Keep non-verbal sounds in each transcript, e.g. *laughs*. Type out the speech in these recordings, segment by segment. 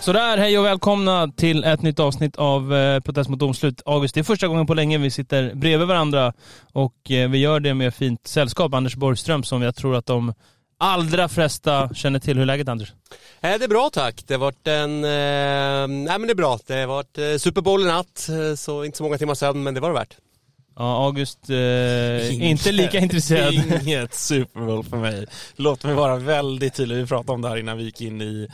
Sådär, hej och välkomna till ett nytt avsnitt av eh, Protest mot domslut. August, det är första gången på länge vi sitter bredvid varandra och eh, vi gör det med fint sällskap. Anders Borgström som jag tror att de allra flesta känner till. Hur är läget Anders? Eh, det är bra tack. Det har varit en... Eh, nej men det är bra. Det har varit eh, Super Bowl i natt, eh, så inte så många timmar sedan men det var det värt. Ja, August, eh, inte lika intresserad. *laughs* Inget Super Bowl för mig. Låt mig vara väldigt tydlig. Vi pratade om det här innan vi gick in i,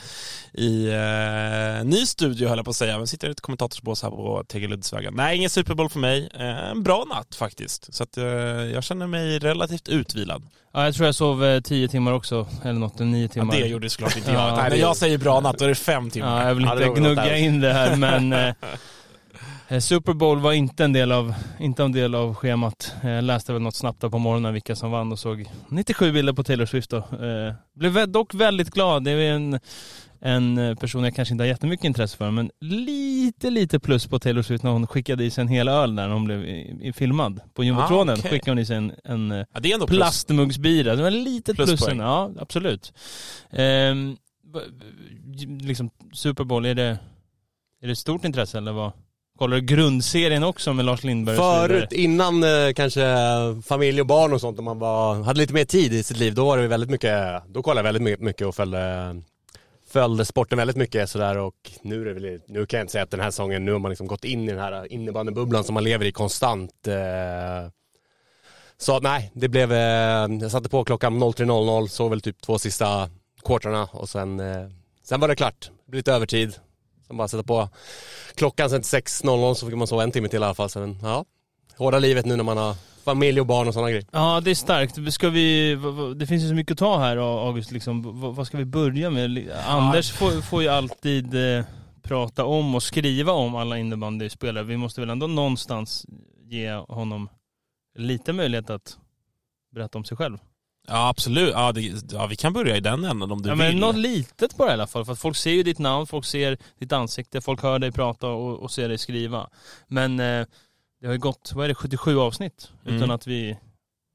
i eh, ny studio höll jag på att säga. Men sitter i ett kommentatorsbås här på Tegeluddsvägen. Nej, ingen Super Bowl för mig. Eh, en bra natt faktiskt. Så att eh, jag känner mig relativt utvilad. Ja, jag tror jag sov eh, tio timmar också, eller något, nio Ja, timmar. det gjorde såklart inte *laughs* jag. Ja, Nej, när jag säger bra natt då är det fem timmar. Ja, jag vill Ja, inte något gnugga in det här men *laughs* eh, Super Bowl var inte en del av, inte en del av schemat. Eh, Jag läste väl något snabbt där på morgonen vilka som vann och såg 97 bilder på Taylor Swift då. Eh, Blev dock väldigt glad. Det är en, en eh, person jag kanske inte har jättemycket intresse för men lite, lite plus på Taylor Swift när hon skickade i sig en hel öl när hon blev filmad. På jumbotronen Ah, okej. skickade hon i sig en, en eh, Ja, plastmuggsbira. Det var ett litet plus. Pluspoäng. Ja, absolut. Ehm, liksom Super Bowl, är det, är det stort intresse eller vad? Kollar du grundserien också med Lars Lindberg? Förut, innan eh, kanske familj och barn och sånt, om man var, hade lite mer tid i sitt liv, då var det väldigt mycket, då kollade jag väldigt mycket, och följde, följde sporten väldigt mycket sådär och nu är det väl, nu kan jag inte säga att den här säsongen, nu har man liksom gått in i den här innebandybubblan som man lever i konstant. Eh. Så nej, det blev, eh, jag satte på klockan 03.00, såg väl typ två sista quartrarna och sen, sen var det klart. Det blev lite övertid. Sen bara sätta på klockan sen till 6.00 så fick man sova en timme till i alla fall. Sen, ja, hårda livet nu när man har familj och barn och sådana grejer. Ja, det är starkt. Ska vi, det finns ju så mycket att ta här August, liksom. Vad ska vi börja med? Anders får, får ju alltid eh, prata om och skriva om alla innebandyspelare. Vi måste väl ändå någonstans ge honom lite möjlighet att berätta om sig själv. Ja, absolut. Ja, det, ja, vi kan börja i den änden om du Ja, vill. men något litet bara i alla fall. För folk ser ju ditt namn, folk ser ditt ansikte, folk hör dig prata och, och ser dig skriva. Men eh, det har ju gått, vad är det, 77 avsnitt? Mm. Utan att vi,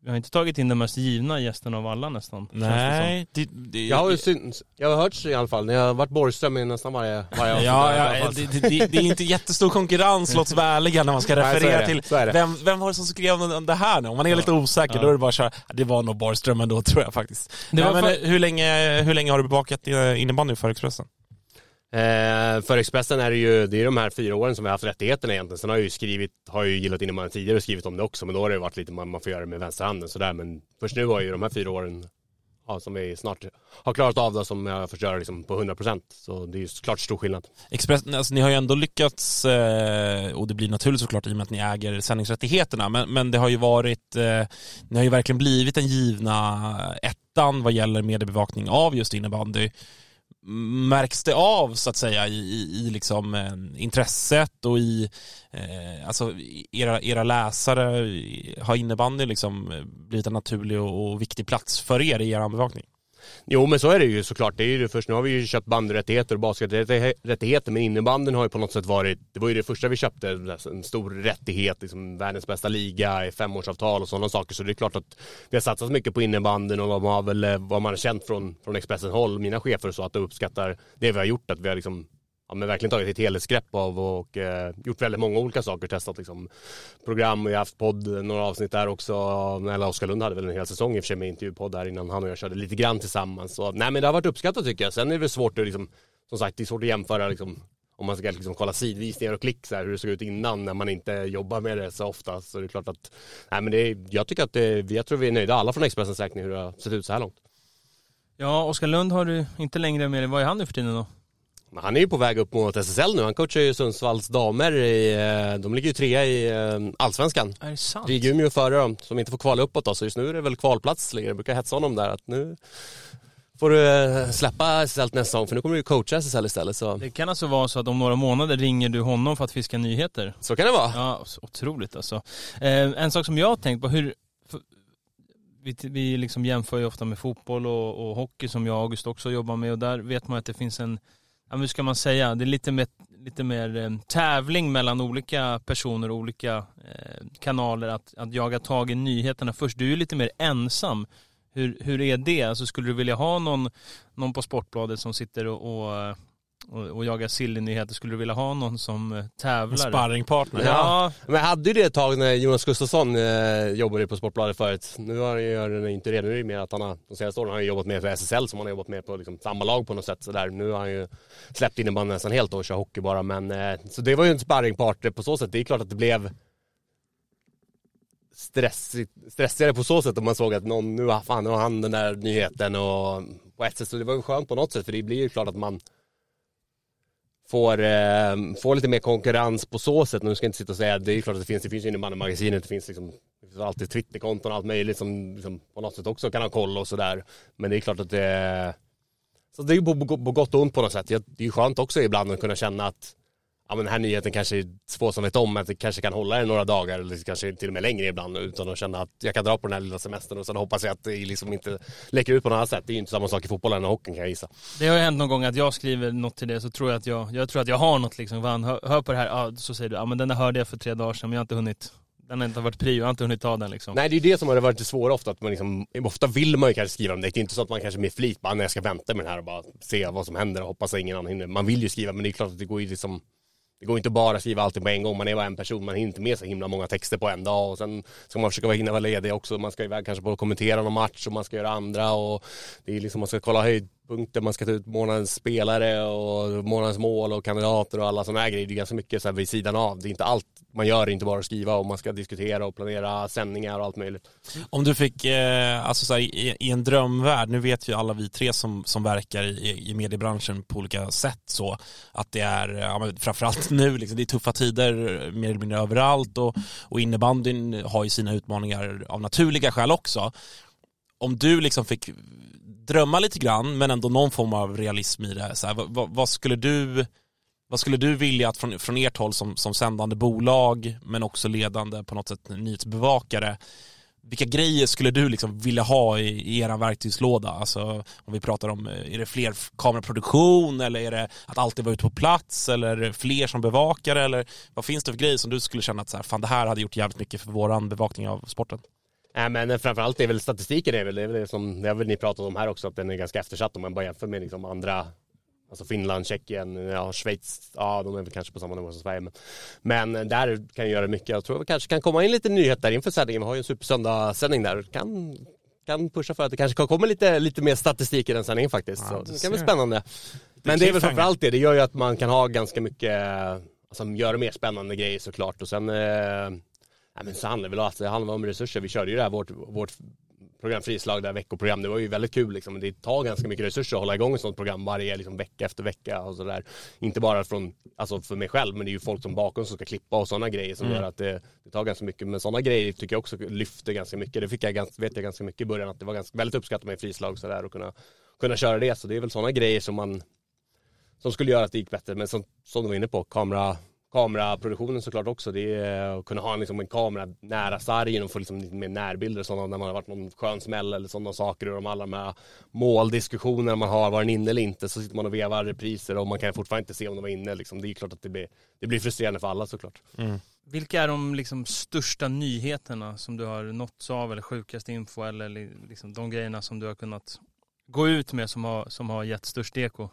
vi har inte tagit in den mest givna gästen av alla nästan. Nej, det, det, Jag har ju syns, jag har hört i alla fall, ni har varit Borgström i nästan varje, varje avsnitt Ja, ja fall. det, det, det, är inte jättestor konkurrens, låt oss vara ärliga när man ska *laughs* Nej, så referera det, till så vem, vem var det som skrev det här nu? Om man är lite osäker, Ja. då är det bara att köra. Ja, Det var nog Borgström ändå tror jag faktiskt. Det Nej, men, fa- hur, länge, hur länge har du bevakat eh, innebandy för Expressen? Eh, för Expressen är det ju, det är de här fyra åren som vi har haft rättigheterna egentligen. Sen har jag ju skrivit, har ju gillat innebandy tidigare och skrivit om det också, men då har det varit lite, man, man får göra det med vänsterhanden sådär. Men först nu har ju de här fyra åren, ja, som vi snart har klarat av det, som jag har fått göra liksom på 100%. Så det är ju klart stor skillnad. Expressen, alltså, ni har ju ändå lyckats, eh, och det blir naturligt såklart i och med att ni äger sändningsrättigheterna, men, men det har ju varit, eh, ni har ju verkligen blivit den givna ettan vad gäller mediebevakning av just innebandy. Märks det av så att säga i, i, i liksom, eh, intresset och i, eh, alltså era, era läsare, har innebandy liksom eh, blivit en naturlig och, och viktig plats för er i er bevakning? Jo men så är det ju såklart. Det är ju det första. nu har vi ju köpt bandrättigheter och basketrättigheter men innebanden har ju på något sätt varit, det var ju det första vi köpte, en stor rättighet, liksom världens bästa liga, i femårsavtal och sådana saker. Så det är klart att vi har satsat mycket på innebanden och de har väl, eh, vad man har känt från, från Expressens håll, mina chefer och så, att de uppskattar det vi har gjort, att vi har liksom ja, men verkligen tagit ett helhetsgrepp av och eh, gjort väldigt många olika saker. Testat liksom, program och jag har haft podd, några avsnitt där också. Eller Oskar Lund hade väl en hel säsong i och för sig med intervjupodd där innan han och jag körde lite grann tillsammans. Så, nej men det har varit uppskattat tycker jag. Sen är det väl svårt att liksom, som sagt det är svårt att jämföra liksom, om man ska liksom kolla sidvisningar och klick så här, hur det såg ut innan när man inte jobbar med det så ofta. Så det är klart att, nej men det är, jag tycker att det, jag tror vi är nöjda alla från Expressens räkning hur det har sett ut så här långt. Ja, Oskar Lund har du inte längre med dig. Vad är han nu för tiden då? Han är ju på väg upp mot SSL nu. Han coachar ju Sundsvalls damer i, eh, de ligger ju trea i eh, Allsvenskan. Är det sant? Är Umeå före dem som inte får kvala uppåt då, så just nu är det väl kvalplats ligger. Jag brukar hetsa honom där att nu får du eh, släppa SSL nästa säsong för nu kommer du ju coacha SSL istället så, Det kan alltså vara så att om några månader ringer du honom för att fiska nyheter? så kan det vara. Ja, otroligt alltså. En sak som jag har tänkt på, hur... Vi, vi liksom jämför ju ofta med fotboll och, och hockey som jag och August också jobbar med och där vet man att det finns en, ja hur ska man säga, det är lite mer, lite mer eh, tävling mellan olika personer och olika eh, kanaler att, att jaga tag i nyheterna först. Du är ju lite mer ensam. Hur, hur är det? Alltså skulle du vilja ha någon, någon på Sportbladet som sitter och, och, eh, och, och jagar silly-nyheter? Skulle du vilja ha någon som eh, tävlar? Sparringpartner. Ja, Men jag hade ju det ett tag när Jonas Gustafsson eh, jobbade på Sportbladet förut. Nu har han ju inte det, nu är det mer att han har, de senaste åren har han jobbat med för SSL som han har jobbat med på liksom, samma lag på något sätt. Så där. Nu har han ju släppt innebandyn nästan helt och kör hockey bara. Men, eh, så det var ju en sparringpartner på så sätt. Det är klart att det blev stressigt, stressigare på så sätt om man såg att någon, nu, har- fan, nu har han den där nyheten och på ett sätt så det var ju skönt på något sätt för det blir ju klart att man får, eh, får lite mer konkurrens på så sätt. Nu ska jag inte sitta och säga, det är klart att det finns, det finns ju innebandymagasinet, det finns liksom det finns alltid Twitterkonton och allt möjligt som liksom, på något sätt också kan ha koll och sådär. Men det är klart att det så det är ju på, på, på gott och ont på något sätt. Det är ju skönt också ibland att kunna känna att ja, men den här nyheten kanske är få som vet om, att det kanske kan hålla i några dagar eller kanske till och med längre ibland utan att känna att jag kan dra på den här lilla semestern och sen hoppas jag att det liksom inte läcker ut på något annat sätt. Det är ju inte samma sak i fotbollen och hockeyn kan jag gissa. Det har ju hänt någon gång att jag skriver något till det så tror jag att jag, jag tror att jag har något liksom. Fan, hör, hör på det här, ja, så säger du, ja men den där hörde jag för tre dagar sedan men jag har inte hunnit, den har inte varit prio, jag har inte hunnit ta den liksom. Nej det är ju det som har varit det svåra ofta, att man liksom, ofta vill man ju kanske skriva om det. Det är inte så att man kanske med flit bara, när jag ska vänta med den här och bara se vad som händer och hoppas att ingen annan hinner. Man vill ju skriva men det är klart att det går ju liksom det går inte bara att skriva allting på en gång, man är bara en person, man hinner inte med så himla många texter på en dag. Och sen ska man försöka hinna vara ledig också, man ska iväg kanske på att kommentera någon match och man ska göra andra och det är liksom, man ska kolla höjd punkter man ska ta ut månadens spelare och månadens mål och kandidater och alla sådana här grejer, det är ganska mycket så här vid sidan av, det är inte allt man gör, inte bara att skriva och man ska diskutera och planera sändningar och allt möjligt. Om du fick, eh, alltså så här, i, i en drömvärld, nu vet ju alla vi tre som, som verkar i, i mediebranschen på olika sätt så, att det är, eh, ja, men framförallt nu, liksom, det är tuffa tider mer eller mindre överallt och, och innebandyn har ju sina utmaningar av naturliga skäl också. Om du liksom fick drömma lite grann, men ändå någon form av realism i det, så här, vad, vad, skulle du vad skulle du vilja att från, från ert håll som, som sändande bolag men också ledande på något sätt nyhetsbevakare vilka grejer skulle du liksom vilja ha i, i er verktygslåda? Alltså om vi pratar om, eh, är det fler kameraproduktion eller är det att alltid vara ute på plats eller är det fler som bevakare eller vad finns det för grejer som du skulle känna att så här, fan det här hade gjort jävligt mycket för våran bevakning av sporten? Nej men framförallt är väl statistiken är väl, det är väl det som, det har väl ni pratat om här också, att den är ganska eftersatt om man bara jämför med liksom andra Alltså Finland, Tjeckien, ja, Schweiz, ja de är väl kanske på samma nivå som Sverige. Men, men där kan jag göra mycket. Jag tror vi kanske kan komma in lite nyheter inför sändningen. Vi har ju en supersöndagssändning där. Kan, kan pusha för att det kanske kan komma lite, lite mer statistik i den sändningen faktiskt. Ja, så du det kan bli spännande. Men det är väl framförallt det. Det gör ju att man kan ha ganska mycket, alltså göra mer spännande grejer såklart. Och sen eh, Nej, men så handlar det väl alltså, det handlar om resurser. Vi körde ju det här, vårt, vårt program Frislag, det här veckoprogram. Det var ju väldigt kul liksom. Det tar ganska mycket resurser att hålla igång ett sånt program varje liksom, vecka efter vecka och sådär. Inte bara från, alltså för mig själv, men det är ju folk som bakom som ska klippa och sådana grejer som gör att det, det tar ganska mycket. Men sådana grejer tycker jag också lyfter ganska mycket. Det fick jag, ganska, vet jag ganska mycket i början att det var ganska, väldigt uppskattat med Frislag sådär och kunna, kunna köra det. Så det är väl sådana grejer som man som skulle göra att det gick bättre. Men som, som du var inne på, kamera, kameraproduktionen såklart också. Det är att kunna ha liksom en kamera nära sargen och få liksom lite mer närbilder och sådana när man har varit någon skön smäll eller sådana saker och de alla de här måldiskussionerna man har, var den inne eller inte, så sitter man och vevar repriser och man kan fortfarande inte se om de var inne liksom. Det är klart att det blir, det blir frustrerande för alla såklart. Vilka är de liksom största nyheterna som du har nåtts av eller sjukaste info eller li- liksom de grejerna som du har kunnat gå ut med som har, som har gett störst eko?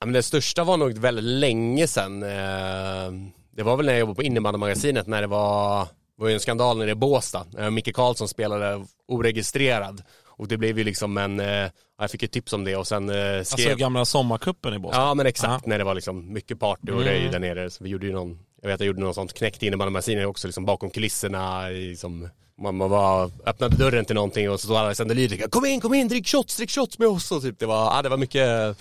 Ja, men det största var nog väldigt länge sedan. Eh, Det var väl när jag jobbade på innebandymagasinet när det var, det var ju en skandal nere i Båstad. När Micke Karlsson spelade oregistrerad. Och det blev ju liksom en, eh, ja, jag fick ett tips om det och sen eh, skrev... Alltså gamla sommarkuppen i Båstad? Ja men exakt, när det var liksom mycket party och Mm. där nere. Så vi gjorde ju någon, jag vet att jag gjorde något sånt knäckt innebandymagasinet också liksom bakom kulisserna. Liksom, man, man var, öppnade dörren till någonting och så stod alla sände lyriker. Kom in, kom in, drick shots, drick shots med oss. Och typ, det var, ja, det var mycket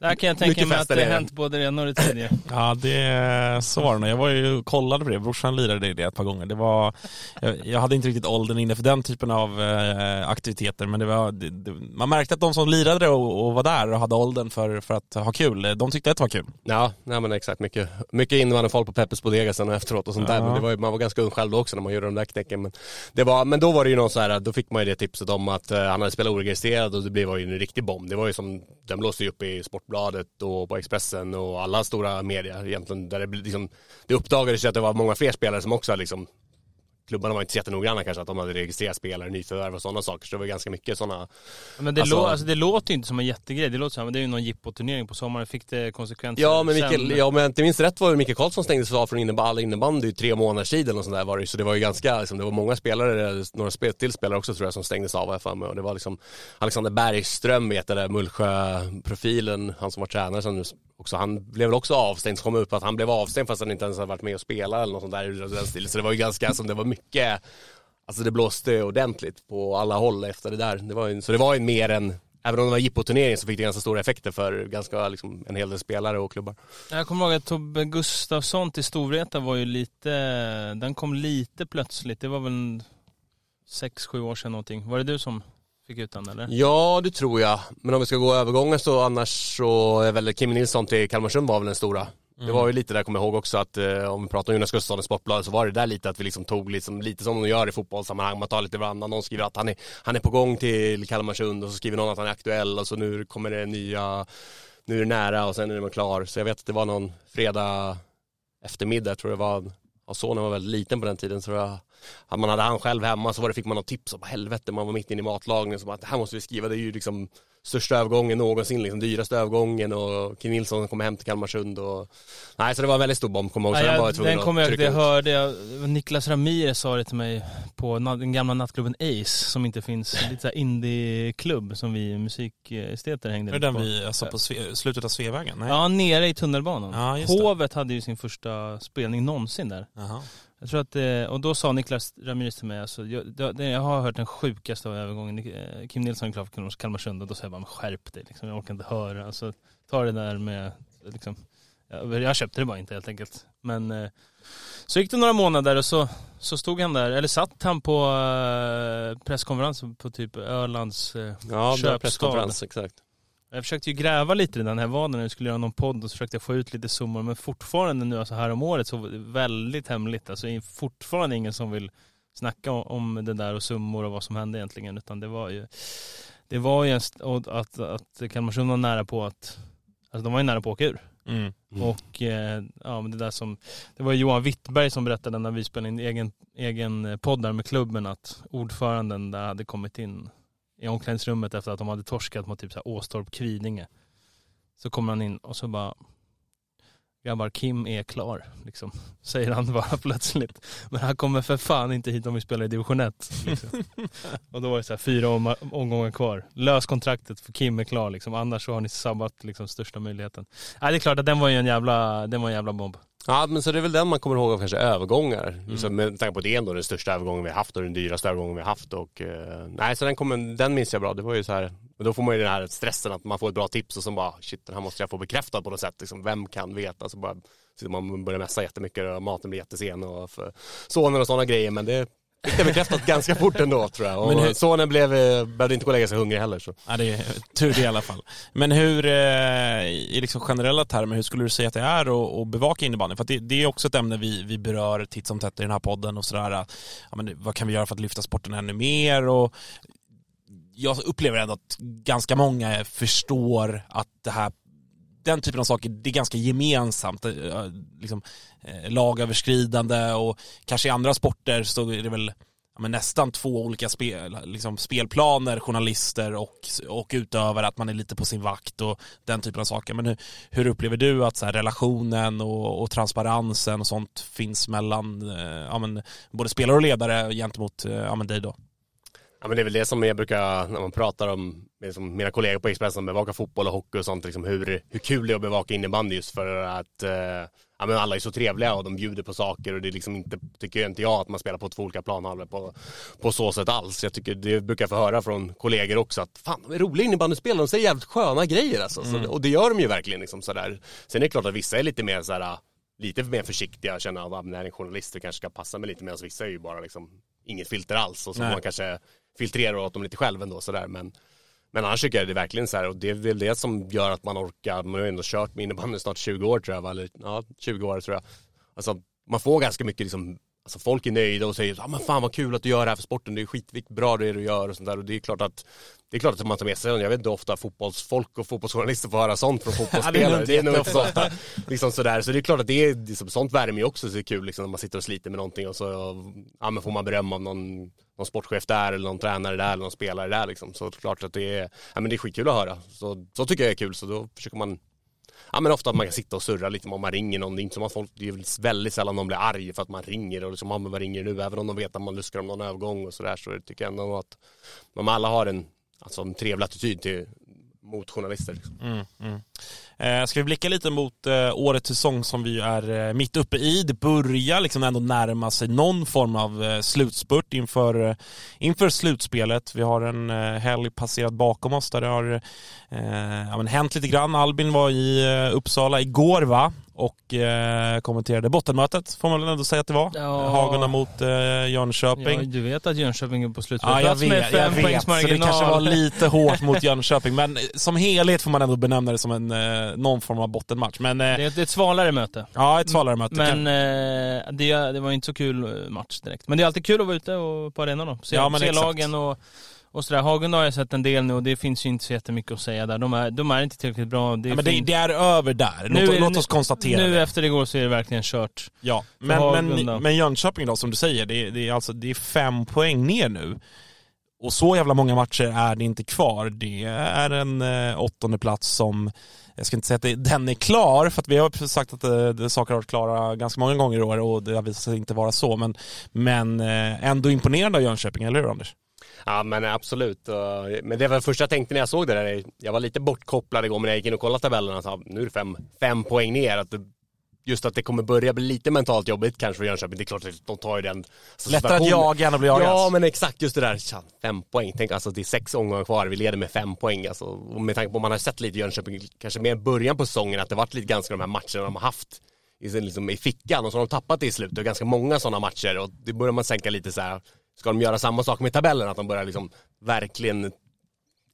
Där kan jag tänka mig att det det. hänt både det ena och det tredje. *laughs* Ja, det så var det nog. Jag var ju kollade på det. Brorsan lirade i det ett par gånger. Det var, jag, jag hade inte riktigt åldern inne för den typen av eh, aktiviteter, men det var, det, det, man märkte att de som lirade och, och var där och hade åldern för, för att ha kul, de tyckte att det var kul. Ja, nej men exakt. Mycket, mycket invandrarfolk på Peppes Bodega sen och efteråt och sånt där. Ja. Men det var ju, man var ganska ung själv då också när man gjorde de där knäcken. Men, det var, men då var det ju någon så här, då fick man ju det tipset om att eh, han hade spelat oregistrerad och det blev ju en riktig bomb. Det var ju som, den blåste ju upp i Sportbladet och på Expressen och alla stora medier egentligen. Där det, liksom, det uppdagades ju att det var många fler spelare som också liksom Klubbarna var inte så jättenoggranna kanske att de hade registrerat spelare, nyförvärv och sådana saker. Så det var ganska mycket sådana Men det, Alltså- lå, alltså, det låter ju inte som en jättegrej. Det låter som att det är ju någon jippoturnering på sommaren. Fick det konsekvenser Ja men sen? Mikael, ja, om jag inte minns rätt var det Mikael Karlsson stängdes av från innebandy, all innebandy i tre månader sedan och sånt där var det. Så det var ju ganska, liksom, det var många spelare, några spel, till spelare också tror jag som stängdes av jag för mig. Och det var liksom Alexander Bergström vet jag det, Mullsjö-profilen, han som var tränare sen nu också, han blev väl också avstängd, så kom upp att han blev avstängd fast han inte ens hade varit med och spelat eller något sånt där i den stilen. Så det var ju ganska, som det var mycket, alltså det blåste ordentligt på alla håll efter det där. Det var en, så det var ju mer än Även om det var jippoturnering så fick det ganska stora effekter för ganska, liksom, en hel del spelare och klubbar. Jag kommer ihåg att Tobbe Gustafsson till Storvreta var ju lite, den kom lite plötsligt. Det var väl sex, sju år sedan någonting. Var det du som fick ut den eller? Ja, det tror jag. Men om vi ska gå övergången så annars så är väl Kim Nilsson till Kalmarsund var väl den stora. Det var ju lite där, kommer jag ihåg också, att eh, om vi pratar om Jonas Gustafsson i Sportbladet så var det där lite att vi liksom tog liksom, lite som de gör i fotbollssammanhang. Man tar lite varandra, någon skriver att han är, han är på gång till Kalmarsund och så skriver någon att han är aktuell och så nu kommer det nya, nu är det nära och sen är man klar. Så jag vet att det var någon fredag eftermiddag, jag tror det var, ja, sonen var väldigt liten på den tiden tror jag. Att man hade han själv hemma så var det, fick man något tips om helvete, man var mitt inne i matlagningen så bara, det här måste vi skriva, det är ju liksom största övergången någonsin, liksom dyraste övergången och Kim Nilsson kommer hem till Kalmarsund och Nej så det var en väldigt stor bomb kommer jag ihåg, så Ja, den var jag, den kommer jag, trycka det hörde jag, Niklas Ramirez sa det till mig på den gamla nattklubben Ace som inte finns, lite såhär indieklubb som vi musikesteter hängde Är det den på. vi, alltså på sve, slutet av Sveavägen? Nej. Ja, nere i tunnelbanan. Ja. Hovet hade ju sin första spelning någonsin där. Jaha. Jag tror att, eh, och då sa Niklas Ramirez till mig, alltså, jag, jag har hört den sjukaste av övergången. Eh, Kim Nilsson är Kalmarsund och då säger jag bara, skärp dig liksom. Jag orkar inte höra. Alltså, ta det där med, liksom. Jag, jag köpte det bara inte helt enkelt. Men eh, så gick det några månader och så, så stod han där, eller satt han på eh, presskonferens på typ Ölands Ja, köpstad. presskonferens, exakt. Jag försökte ju gräva lite i den här vaden när jag skulle göra någon podd och så försökte jag få ut lite summor men fortfarande nu alltså här om året så var det väldigt hemligt. Alltså det är fortfarande ingen som vill snacka om- det där och summor och vad som hände egentligen utan det var ju det var ju en och att, att Kalmarsund var nära på att alltså de var ju nära på att åka ur. Mm. Mm. Och eh, ja men det där som det var Johan Wittberg som berättade när vi spelade in egen, egen podd där med klubben att ordföranden där hade kommit in i omklädningsrummet efter att de hade torskat mot typ så här Åstorp Kvidinge. Så kommer han in och så bara Grabbar, Kim är klar, liksom. *laughs* Säger han bara *laughs* plötsligt. Men han kommer för fan inte hit om vi spelar i division 1. Liksom. *laughs* och då var det så här fyra om, omgångar kvar. Lös kontraktet för Kim är klar liksom. Annars så har ni sabbat liksom största möjligheten. Nej det är klart att den var ju en jävla, den var en jävla bomb. Ja men så det är väl den man kommer ihåg av kanske övergångar. Mm. Med tanke på att det är ändå den största övergången vi har haft och den dyraste övergången vi har haft. Och, eh, nej så den, kom, den minns jag bra. Det var ju så här, då får man ju den här stressen att man får ett bra tips och så bara shit den här måste jag få bekräftad på något sätt. Liksom, vem kan veta? Så bara så man börjar mässa jättemycket och maten blir jättesen och för sonen och sådana grejer. Men det fick jag bekräftat ganska fort ändå tror jag. Och Men hur- sonen blev, eh, behövde inte gå och lägga sig hungrig heller. Så. Ja, det är tur det i alla fall. Men hur, eh, i liksom generella termer, hur skulle du säga att det är att, bevaka innebandy? För det, det är också ett ämne vi, vi berör titt som tätt i den här podden och sådär. Ja, men vad kan vi göra för att lyfta sporten ännu mer? Och jag upplever ändå att ganska många förstår att det här den typen av saker, det är ganska gemensamt. Eh, liksom, eh, lagöverskridande och kanske i andra sporter så är det väl ja, men nästan två olika spel, liksom spelplaner, journalister och, och utövare, att man är lite på sin vakt och den typen av saker. Men hur, hur upplever du att så här, relationen och, och transparensen och sånt finns mellan eh, ja, men, både spelare och ledare gentemot ja, men dig då? Ja, men det är väl det som jag brukar, när man pratar om med som mina kollegor på Expressen som bevakar fotboll och hockey och sånt, liksom hur, hur kul det är att bevaka innebandy just för att eh, ja, men alla är så trevliga och de bjuder på saker och det är liksom inte, tycker inte jag, att man spelar på två olika planhalvor på, på så sätt alls. Jag tycker, det brukar jag få höra från kollegor också att fan, de är roliga innebandyspelare, de säger jävligt sköna grejer alltså. Så, och det gör de ju verkligen liksom sådär. Sen är det klart att vissa är lite mer sådär, lite mer försiktiga, känner att när en journalist det kanske ska passa med lite mer, vissa är ju bara liksom inget filter alls och så får man kanske filtrera åt dem lite själv ändå sådär. Men, men annars tycker jag det är verkligen så här och det är väl det som gör att man orkar, man har ändå kört med innebandy snart 20 år tror jag, va? eller ja, 20 år tror jag. Alltså man får ganska mycket liksom, alltså folk är nöjda och säger ja men fan vad kul att du gör det här för sporten, det är skitvikt, bra det du gör och sånt där och det är klart att det är klart att man tar med sig, jag vet inte ofta fotbollsfolk och fotbollsjournalister får höra sånt från *laughs* fotbollsspelare. det är nog inte så ofta. Liksom sådär. Så det är klart att det är, liksom, sånt värmer ju också så det är kul liksom, när man sitter och sliter med någonting och så ja, men får man beröm av någon, någon sportchef där eller någon tränare där eller någon spelare där liksom. Så det är klart att det är, ja, men det är skitkul att höra. Så, så tycker jag är kul så då försöker man Ja men ofta att man kan sitta och surra lite om man ringer någon. Det är inte som att folk, det är väldigt sällan de blir arga för att man ringer och liksom, ja men vad ringer du nu? Även om de vet att man luskar om någon övergång och sådär så tycker jag ändå att de alla har en, alltså, en trevlig attityd till, mot journalister. Liksom. Mm, mm. Eh, ska vi blicka lite mot eh, årets säsong som vi är eh, mitt uppe i. Det börjar liksom ändå närma sig någon form av slutspurt inför, inför slutspelet. Vi har en helg passerat bakom oss där det har ja, men hänt lite grann. Albin var i Uppsala igår va? Och eh, kommenterade bottenmötet får man väl ändå säga att det var. Ja. Hagunda mot eh, Ja, Jönköping. du vet att Jönköping är på Ja, slutspelsplats jag med vet, jag vet. Så det kanske var lite hårt mot *laughs* Jönköping. Men som helhet får man ändå benämna det som en, eh, någon form av bottenmatch. Men eh, Det är, ett svalare möte. ja, ett svalare möte. Men eh, det, det var inte så kul match direkt. Men det är alltid kul att vara ute och, på arenan då. Se, Ja, se lagen och, och sådär. Hagunda har jag sett en del nu och det finns ju inte så jättemycket att säga där. De är, de är inte tillräckligt bra. Det är ja, men det, det är över där. Nu Låt, är- låt oss konstatera Nu det. efter igår så är det verkligen kört. Ja. Men, men, men Jönköping då, som du säger, det, är- det, är alltså, det är fem poäng ner nu. Och så jävla många matcher är det inte kvar. Det är en eh, åttonde plats som, jag ska inte säga att den är klar, för att vi har sagt att eh, saker har varit klara ganska många gånger i år och det har visat sig inte vara så. Men, men eh, ändå imponerande av Jönköping, eller hur Anders? Ja men absolut. Men det var det första jag tänkte när jag såg det där. Jag var lite bortkopplad igår men när jag gick in och kollade tabellerna så nu är det fem, fem poäng ner. Att just att det kommer börja bli lite mentalt jobbigt kanske för Jönköping. Det är klart att de tar ju den alltså, Lättare att jaga än att bli jagad. Ja men exakt just det där. Tja, fem poäng. Tänk alltså det är sex omgångar kvar. Vi leder med fem poäng. Alltså, och med tanke på att man har sett lite Jönköping kanske mer början på säsongen att det varit lite ganska de här matcherna de har haft i, liksom, i fickan och så har de tappat det i slutet. Och ganska många sådana matcher och det börjar man sänka lite så här. Ska de göra samma sak med tabellen? Att de börjar liksom verkligen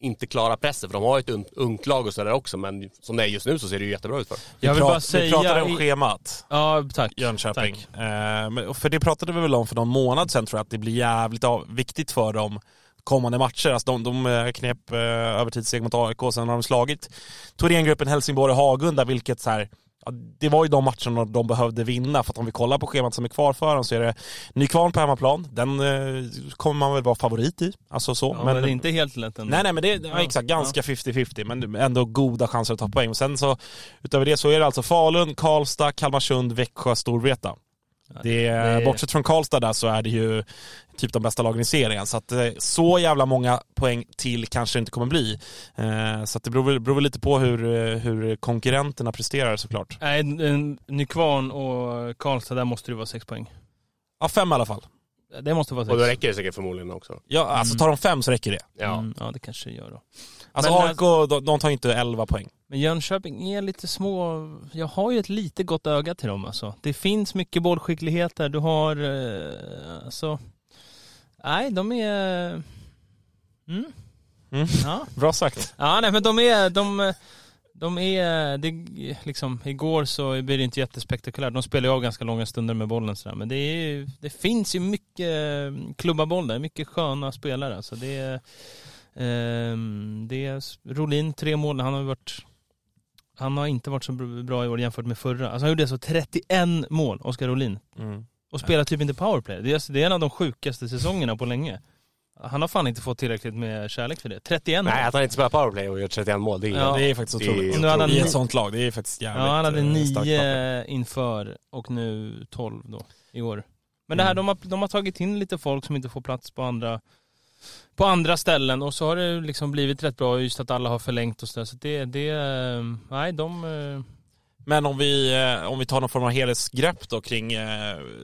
inte klara pressen för de har ju ett un- ungt lag och sådär också men som det är just nu så ser det ju jättebra ut för. Vi, Jag vill bara vi säga... pratade om schemat. Ja, tack. Jönköping. Tack. Eh, för det pratade vi väl om för någon månad sedan tror jag, att det blir jävligt viktigt för dem kommande matcher. Alltså de, de eh, knep eh, mot AIK, sen har de slagit Thorengruppen, Helsingborg och Hagunda, vilket så här, ja, det var ju de matcherna de behövde vinna, för att om vi kollar på schemat som är kvar för dem så är det Nykvarn på hemmaplan, den eh, kommer man väl vara favorit i. Alltså så. Ja, men det är inte helt lätt ändå. Nej nej men det är ja, exakt, ganska 50-50 men ändå goda chanser att ta poäng. Och sen så utöver det så är det alltså Falun, Karlstad, Kalmarsund, Växjö, Storvreta. Det det- Bortsett från Karlstad där så är det ju typ de bästa lagen i serien. Så att eh, så jävla många poäng till kanske det inte kommer bli. Eh, Så att det beror, beror väl lite på hur, eh, hur konkurrenterna presterar såklart. Nej, Nykvarn och Karlstad, där måste det vara sex poäng. Ja, fem i alla fall. Det måste vara sex. Och då räcker det säkert förmodligen också. Ja, alltså tar de fem så räcker det. Ja. Mm, ja, det kanske det gör då. Alltså Men- AIK, de, de tar inte 11 poäng. Men Jönköping är lite små, jag har ju ett lite gott öga till dem alltså. Det finns mycket bollskicklighet där, du har, eh, alltså, nej de är, mm. Mm. Ja. Bra sagt. ja nej men de är, de, de är, det, liksom, igår så blir det inte jättespektakulärt. De spelar ju av ganska långa stunder med bollen sådär. Men det, är, det finns ju mycket klubba boll där, mycket sköna spelare. Alltså det är, ehm, det är Rolin, tre mål, han har varit han har inte varit så bra i år jämfört med förra. Alltså han gjorde alltså 31 mål, Oskar Rolin. Mm. Och spelar typ inte powerplay. Det är, alltså- det är en av de sjukaste säsongerna på länge. Han har fan inte fått tillräckligt med kärlek för det. 31 mål. Nej att han inte spelar powerplay och gör 31 mål det är Ja. Det är faktiskt Det är otroligt. Nu hade han I ett sånt lag, det är faktiskt jävligt Ja, han hade eh, starkt papper. nio inför och nu 12 då, i år. Men det här, Mm. de, har, de har tagit in lite folk som inte får plats på andra på andra ställen och så har det liksom blivit rätt bra just att alla har förlängt och sådär. Så det, det, eh, nej de... eh, Men om vi, eh, om vi tar någon form av helhetsgrepp då kring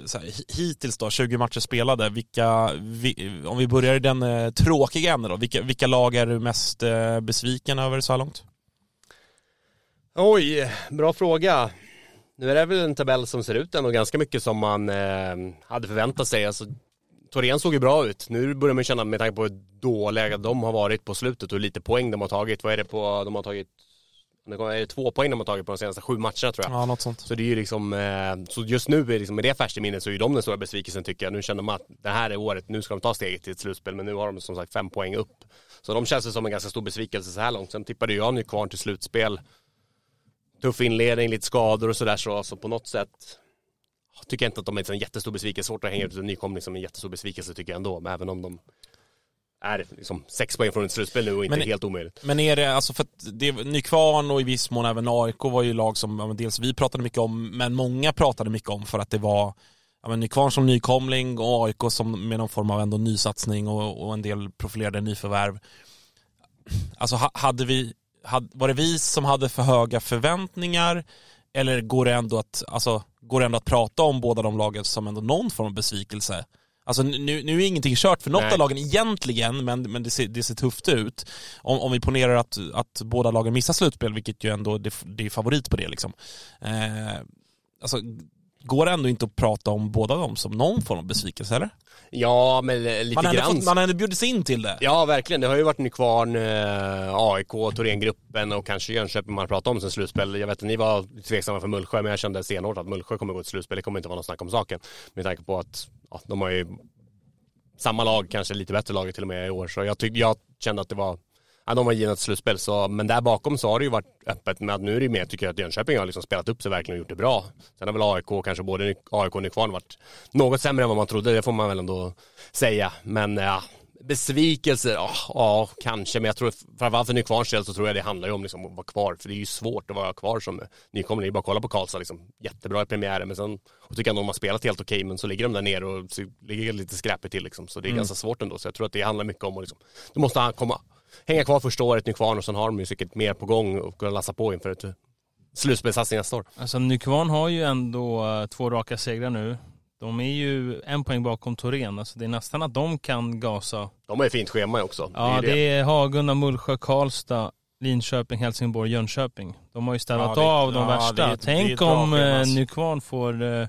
så här, hi- hittills då, 20 matcher spelade, vilka, vi, om vi börjar i den tråkiga änden då, vilka, vilka lag är du mest besviken över så här långt? Oj, bra fråga. Nu är det väl en tabell som ser ut ändå ganska mycket som man eh, hade förväntat sig. Alltså, Torén såg ju bra ut. Nu börjar man känna med tanke på hur dåliga de har varit på slutet och hur lite poäng de har tagit. Vad är det på, de har tagit, är det två poäng de har tagit på de senaste sju matcherna tror jag. Ja, något sånt. Så det är ju liksom, eh, så just nu är liksom, med det färskt i minnet så är ju de den stora besvikelsen tycker jag. Nu känner man att det här är året, nu ska de ta steget till ett slutspel men nu har de som sagt fem poäng upp. Så de känns det som en ganska stor besvikelse så här långt. Sen tippade jag nu kvar till slutspel. Tuff inledning, lite skador och sådär så, så på något sätt tycker jag inte att de är en jättestor besvikelse. Svårt att hänga ut en nykomling som en jättestor besvikelse tycker jag ändå. Men även om de är liksom sex poäng från ett slutspel nu och inte Men- helt omöjligt. Men är det, alltså för att det, Nykvarn och i viss mån även AIK var ju lag som dels vi pratade mycket om, men många pratade mycket om för att det var ja, men Nykvarn som nykomling och AIK som med någon form av ändå nysatsning och, och en del profilerade nyförvärv. Alltså ha- hade vi, hade, var det vi som hade för höga förväntningar eller går det ändå att, alltså, går det ändå att prata om båda de lagen som ändå någon form av besvikelse? Alltså nu, nu är ingenting kört för något Nej. av lagen egentligen, men, men det, ser, det ser tufft ut. Om, om vi ponerar att, att båda lagen missar slutspel, vilket ju ändå det, det är favorit på det liksom. Eh, alltså, går det ändå inte att prata om båda dem som någon form av besvikelse eller? Ja, men lite Man grann. fått, man har ändå bjudits in till det. Ja, verkligen. Det har ju varit Nykvarn, eh, AIK, Thorengruppen och kanske Jönköping man har pratat om sen slutspel. Jag vet att ni var tveksamma för Mullsjö, men jag kände stenhårt att Mullsjö kommer gå till slutspel. Det kommer inte vara något snack om saken. Med tanke på att ja, de har ju samma lag, kanske lite bättre lag till och med i år. Så jag, tyck, jag kände att det var Ja, de var givna ett slutspel, så, men där bakom så har det ju varit öppet med att nu är det mer, tycker jag att Jönköping har liksom spelat upp sig verkligen och gjort det bra. Sen har väl AIK, kanske både AIK och Nykvarn varit något sämre än vad man trodde, det får man väl ändå säga. Men ja, besvikelse, ja, ja kanske, men jag tror framförallt för Nykvarns del så tror jag det handlar ju om liksom att vara kvar, för det är ju svårt att vara kvar som nykomling. Det är bara att kolla på Karlstad, liksom, jättebra i premiären, men sen och tycker jag de har spelat helt okej, men så ligger de där nere och ligger lite skräpigt till liksom, så det är ganska svårt ändå. Så jag tror att det handlar mycket om att liksom, du måste komma, hänga kvar första året Nykvarn och sen har de ju säkert mer på gång och kunna lassa på inför ett slutspelssatsning nästa år. Alltså Nykvarn har ju ändå eh, två raka segrar nu. De är ju en poäng bakom Torén, alltså det är nästan att de kan gasa. De har ju fint schema också. Ja, ju det är Hagunda, Mullsjö, Karlstad, Linköping, Helsingborg, Jönköping. De har ju städat Ja, det- av de ja, värsta. det är det är Tänk om eh, alltså. Nykvarn får, eh,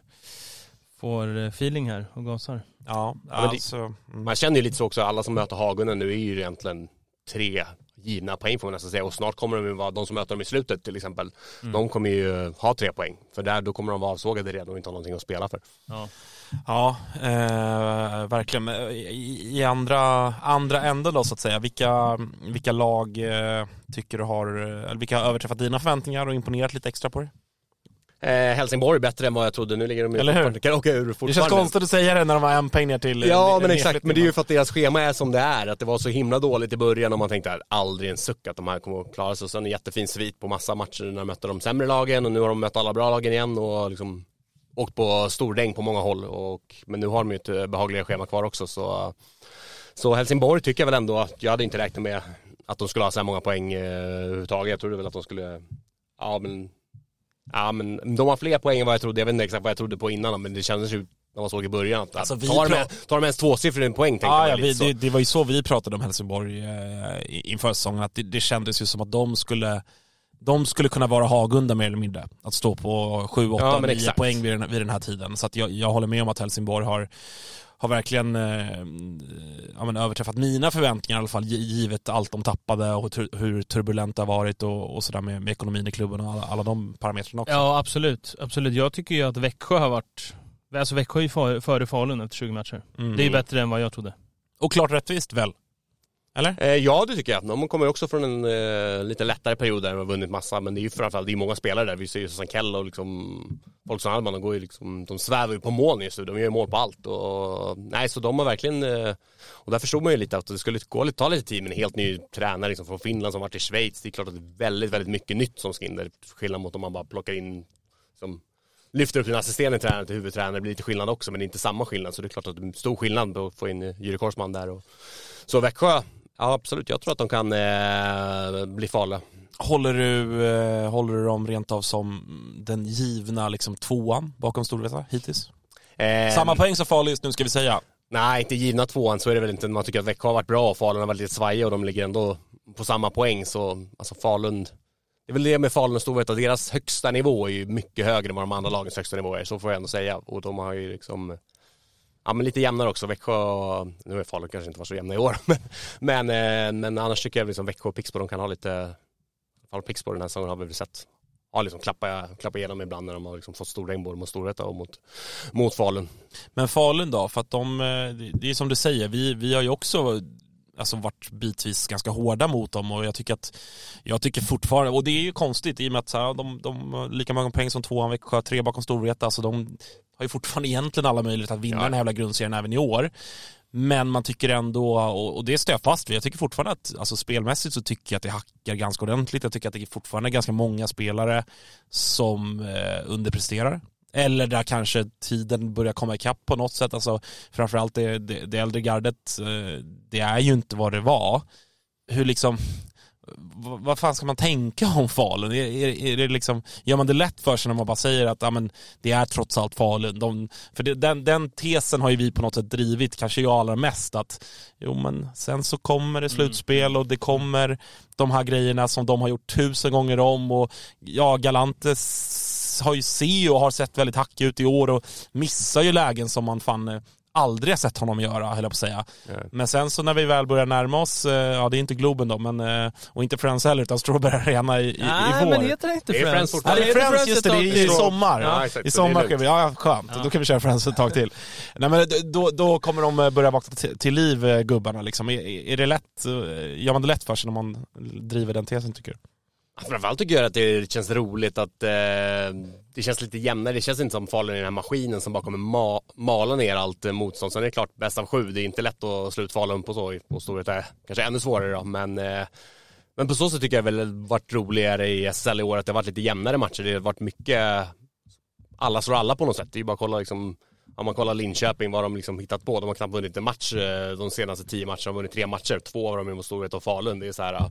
får feeling här och gasar. Ja, men det- alltså, mm. Man känner ju lite så också, alla som möter Hagunda nu är ju egentligen tre givna poäng får man nästan säga och snart kommer de ju vara, de som möter dem i slutet till exempel, de kommer ju ha tre poäng. För där, då kommer de vara avsågade redan och inte ha någonting att spela för. Ja, eh, verkligen. Men I, i andra, andra änden då så att säga, vilka, vilka lag eh, tycker du har, eller vilka har överträffat dina förväntningar och imponerat lite extra på dig? Eh, Helsingborg bättre än vad jag trodde, nu ligger de ju Eller hur? Kan åka ur Det känns fortfarande. konstigt att säga det när de har en poäng ner till Ja ner- men exakt, nedflyttning, men det är ju för att deras schema är som det är. Att det var så himla dåligt i början och man tänkte att aldrig en suck att de här kommer att klara sig. Och sen en jättefin svit på massa matcher när de mötte de sämre lagen och nu har de mött alla bra lagen igen och liksom åkt på stordäng på många håll. Och, men nu har de ju ett eh, behagligare schema kvar också så, så Helsingborg tycker jag väl ändå att jag hade inte räknat med att de skulle ha så här många poäng eh, överhuvudtaget. Jag trodde väl att de skulle, ja men Ja men de har fler poäng än vad jag trodde, jag vet inte exakt vad jag trodde på innan men det kändes ju när man såg i början att Alltså, tar, de, tar de ens tvåsiffrig poäng tänkte Ja, jag ja vi, det, det var ju så vi pratade om Helsingborg eh, i- inför säsongen, att det, det kändes ju som att de skulle de skulle kunna vara Hagunda mer eller mindre. Att stå på 7, 8, Ja, men 9 exakt. poäng vid den, vid den här tiden. Så jag, jag håller med om att Helsingborg har, har verkligen eh, ja, men överträffat mina förväntningar i alla fall, gi- givet allt de tappade och hur, hur turbulent det har varit och, och sådär med, med ekonomin i klubben och alla, alla de parametrarna också. Ja absolut, absolut. Jag tycker ju att Växjö har varit, alltså Växjö är ju före Falun efter 20 matcher. Mm. Det är ju bättre än vad jag trodde. Och klart rättvist väl? Eller? Eh, ja det tycker jag. De kommer också från en eh, lite lättare period där de har vunnit massa men det är ju framförallt, det är många spelare där. Vi ser ju Sankell och liksom som Alman, de går ju liksom, de svävar ju på moln just nu. De gör ju mål på allt och nej så de har verkligen eh, och där förstod man ju lite att det skulle gå lite, ta lite tid med en helt ny tränare liksom från Finland som varit i Schweiz. Det är klart att det är väldigt, väldigt mycket nytt som ska in där. Skillnad mot om man bara plockar in som lyfter upp en assisterande tränare till huvudtränare, det blir lite skillnad också men det är inte samma skillnad så det är klart att det är stor skillnad på att få in Jyri Korsman där och så Växjö, ja absolut, jag tror att de kan eh, bli farliga. Håller du, eh, håller du dem rent av som den givna liksom, tvåan bakom Storvreta hittills? Eh, Samma poäng som Falu just nu ska vi säga. Nej, inte givna tvåan så är det väl inte. Man tycker att Växjö har varit bra och Falun har varit lite svajiga och de ligger ändå på samma poäng. Så alltså Falun, det är väl det med Falun och Storvreta, deras högsta nivå är ju mycket högre än vad de andra lagens högsta nivå är. Så får jag ändå säga. Och de har ju liksom, ja men lite jämnare också. Växjö, nu är Falun kanske inte var så jämna i år. *laughs* Men, men, eh, men annars tycker jag liksom Växjö och Pixbo, de kan ha lite, Falun Pixbo den här säsongen har vi väl sett ja, liksom klappa, klappa igenom ibland när de har liksom fått storregn både mot Storvreta och mot, mot Falun. Men Falun då, för att de, eh, det är som du säger, vi, vi har ju också alltså varit bitvis ganska hårda mot dem och jag tycker att jag tycker fortfarande, och det är ju konstigt i och med att så här, de, de lika många poäng som tvåan Växjö, tre bakom Storvreta, alltså de har ju fortfarande egentligen alla möjligheter att vinna Ja. den här jävla grundserien även i år. Men man tycker ändå, och och det står jag fast vid, jag tycker fortfarande att alltså spelmässigt så tycker jag att det hackar ganska ordentligt. Jag tycker att det är fortfarande ganska många spelare som eh, underpresterar. Eller där kanske tiden börjar komma ikapp på något sätt. Alltså, framförallt det, det, det äldre gardet, eh, det är ju inte vad det var. Hur liksom, vad, vad fan ska man tänka om Falun? Är, är, är det liksom, gör man det lätt för sig när man bara säger att ja, men, det är trots allt Falun? De, för det, den, den tesen har ju vi på något sätt drivit, kanske jag allra mest, att jo men sen så kommer det slutspel och det kommer de här grejerna som de har gjort tusen gånger om och ja, Galantes har ju se och har sett väldigt hackig ut i år och missar ju lägen som man fan eh, aldrig har sett honom göra, höll jag på att säga. Men sen så när vi väl börjar närma oss, eh, ja det är inte Globen då, men, eh, och inte Friends heller, utan Strawberry Arena i, i, i Nej, vår. men heter det inte Det är Friends? Friends Ja, det är Friends, just det, det är i sommar. Ja, exakt, I sommar ska vi, ja skönt, då kan vi köra Friends ett tag till. Nej men då, då kommer de börja vakna till, till liv, gubbarna liksom. Är, är det lätt, gör man det lätt för sig när man driver den tesen tycker du? Framförallt tycker jag att det känns roligt att eh, det känns lite jämnare. Det känns inte som Falun är den här maskinen som bara kommer ma mala ner allt motstånd. Sen är det klart, bäst av sju, det är inte lätt att slå ut Falun på så. på storhet. Eh, är kanske ännu svårare då, men eh, men på så sätt tycker jag väl det har varit roligare i SL i år att det har varit lite jämnare matcher. Det har varit mycket, alla slår alla på något sätt. Det är ju bara att kolla liksom, om man kollar Linköping, vad de liksom hittat på. De har knappt vunnit en match eh, de senaste tio matcherna. De har vunnit tre matcher. Två av dem är mot Storvreta och Falun. Det är så här, eh,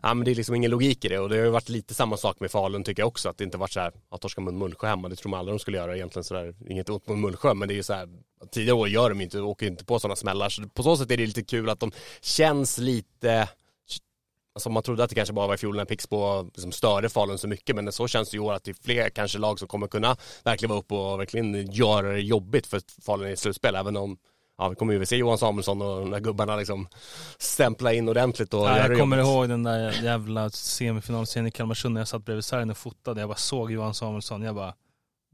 ja, men det är liksom ingen logik i det. Och det har ju varit lite samma sak med Falun tycker jag också. Att det inte varit så här, ja torska mot Mullsjö hemma. Det tror man aldrig de skulle göra egentligen sådär. Inget ont mot Mullsjö, men det är ju så här, tidigare år gör de inte, åker inte på sådana smällar. Så på så sätt är det lite kul att de känns lite Alltså man trodde att det kanske bara var i fjol när Pixbo liksom störde Falun så mycket men så känns det i år att det är fler kanske lag som kommer kunna verkligen vara uppe och verkligen göra det jobbigt för Falun i slutspel även om Ja, vi kommer ju se Johan Samuelsson och de där gubbarna liksom stämpla in ordentligt och Ja, jag kommer ihåg den där jävla semifinalserien i Kalmarsund när jag satt bredvid sargen och fotade. Jag bara såg Johan Samuelsson. Jag bara,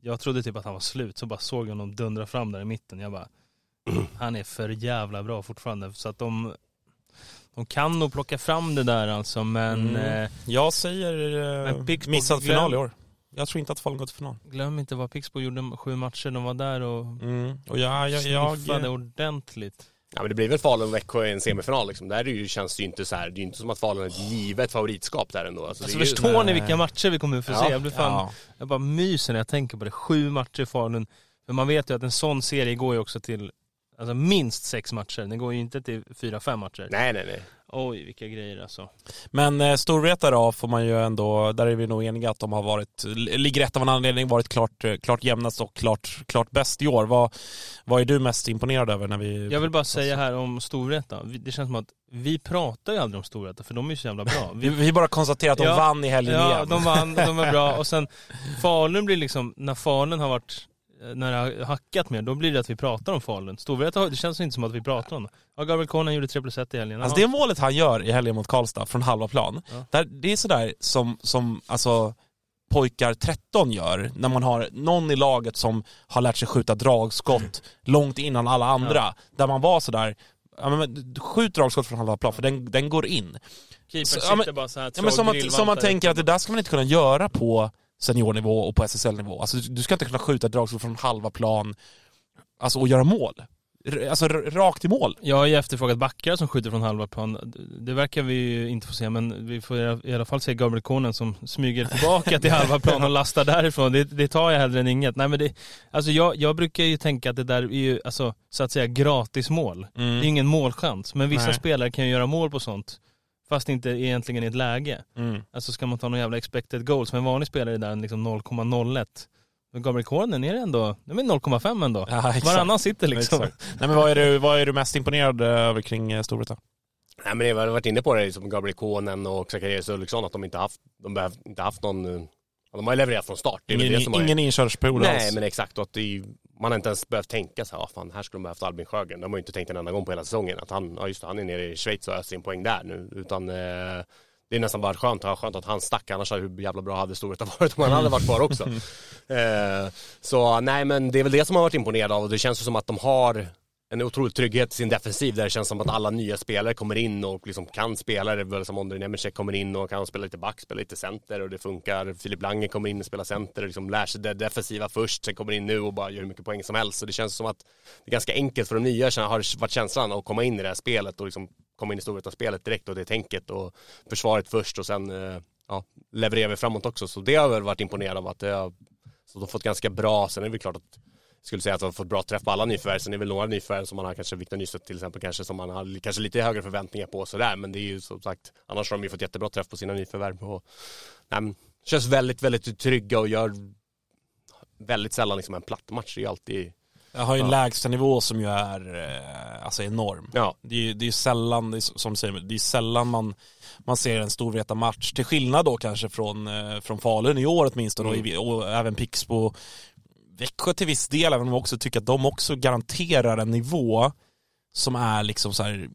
jag trodde typ att han var slut. Så bara såg jag honom dundra fram där i mitten. Jag bara, han är för jävla bra fortfarande. Så att de, de kan nog plocka fram det där alltså. Men Mm. eh, Jag säger Men eh, Pixbo- missad glöm- final i år. Jag tror inte att Falun går till final. glöm inte vad Pixbo gjorde sju matcher. De var där och Mm. Och jag, jag, jag, sniffade ordentligt. Ja men det blir väl Falun och Växjö i en semifinal liksom. Där ju, känns det ju inte så här, det är ju inte som att Falun är ett givet favoritskap där ändå. Alltså, Alltså är ju, förstår ni vilka matcher vi kommer att få Ja. se? Jag blir fan ja. Jag bara myser när jag tänker på det. Sju matcher i Falun. För man vet ju att en sån serie går ju också till alltså minst sex matcher. Den går ju inte till fyra, fem matcher. Nej nej nej. Oj, vilka grejer alltså. Men eh, Storvreta då får man ju ändå, där är vi nog eniga att de har varit, ligger rätt av en anledning, varit klart, eh, klart jämnast och klart, klart bäst i år. Vad, vad är du mest imponerad över när vi... Jag vill bara säga här om Storvreta. Det känns som att vi pratar ju aldrig om Storvreta för de är ju så jävla bra. Vi, Vi, bara konstaterar att de Ja, vann i helgen ja, igen. de vann, de var bra. *laughs* Och sen Falun blir liksom, när Falun har varit när det har hackat mer, då blir det att vi pratar om Falun. Storvreta, det känns inte som att vi pratar om det. Ja, Gabriel Konan gjorde 3 plus 1 i helgen. Alltså det målet han gör i helgen mot Karlstad från halva plan, Ja. där, det är sådär som, som alltså, pojkar 13 gör när man har någon i laget som har lärt sig skjuta dragskott långt innan alla andra. Där man var sådär, ja, men, skjut dragskott från halva plan för den, den går in. Keepern Så- ja, sitter men- bara så här Ja, men som, man, som man tänker att det där ska man inte kunna göra på seniornivå och på SSL-nivå. Alltså, du ska inte kunna skjuta ett dragskott från halva plan alltså, och göra mål. r- alltså, rakt i mål. Jag har ju efterfrågat backar som skjuter från halva plan. Det verkar vi ju inte få se, men vi får i alla fall se Gabriel Konen som smyger tillbaka till halva plan och lastar därifrån. Det, det tar jag hellre än inget. Nej men det, alltså jag, jag brukar ju tänka att det där är ju, alltså, så att säga gratismål. Det är ingen målchans, men vissa Nej. spelare kan ju göra mål på sånt. Fast inte egentligen i ett läge. Mm. Alltså ska man ta någon jävla expected goal som en vanlig spelare är där liksom 0,01. Men Gabriel Konen är det ändå, det är 0,5 ändå. Ja. Varannan sitter liksom. Exakt. Nej, men vad, är du, vad är du mest imponerad över kring eh, Storvreta? Nej men jag har varit inne på det, som Gabriel Konen och Zacharias Ulriksson, att de inte haft, de behöv, inte haft någon, eh, de har ju levererat från start. Det är Ingen, det ingen inkörsperiod Nej alls. men exakt, och att det är, man har inte ens behövt tänka så här, ah, fan här skulle de behövt Albin Sjögren. De har ju inte tänkt en enda gång på hela säsongen att han, ja just det, han är nere i Schweiz och öser in poäng där nu. Utan eh, det är nästan bara skönt, ja, skönt att han stack, annars hade hur jävla bra hade Storvreta *laughs* varit om han hade varit kvar också. *laughs* eh, så nej men det är väl det som har varit imponerad av och det känns ju som att de har en otrolig trygghet i sin defensiv där det känns som att alla nya spelare kommer in och liksom kan spela. Det är väl som Ondrej Nemecek kommer in och kan spela lite back, spela lite center och det funkar. Filip Lange kommer in och spelar center och liksom lär sig det defensiva först, sen kommer in nu och bara gör hur mycket poäng som helst. Så det känns som att det är ganska enkelt för de nya har varit känslan att komma in i det här spelet och liksom komma in i Storvreta-spelet direkt och det tänket och försvaret först och sen eh, ja, levererar vi framåt också. Så det har väl varit imponerad av att det har, så de har fått ganska bra, sen är det väl klart att skulle säga att de har fått bra träff på alla nyförvärv. Sen är det väl några nyförvärv som man har, kanske Victor Nystedt till exempel, kanske som man har kanske lite högre förväntningar på sådär. Men det är ju som sagt, annars har de ju fått jättebra träff på sina nyförvärv. Och, nej, men, känns väldigt, väldigt trygga och gör väldigt sällan liksom en platt match. Det är alltid, Jag har ju en Ja. lägsta nivå som ju är eh, alltså enorm. ja, Det är ju det är ju sällan, det är som säger, det är sällan man, man ser en Storvreta match till skillnad då kanske från, eh, från Falun i år åtminstone Mm. och, och även Pixbo Växjö till viss del, även om jag också tycker att de också garanterar en nivå som är liksom så här,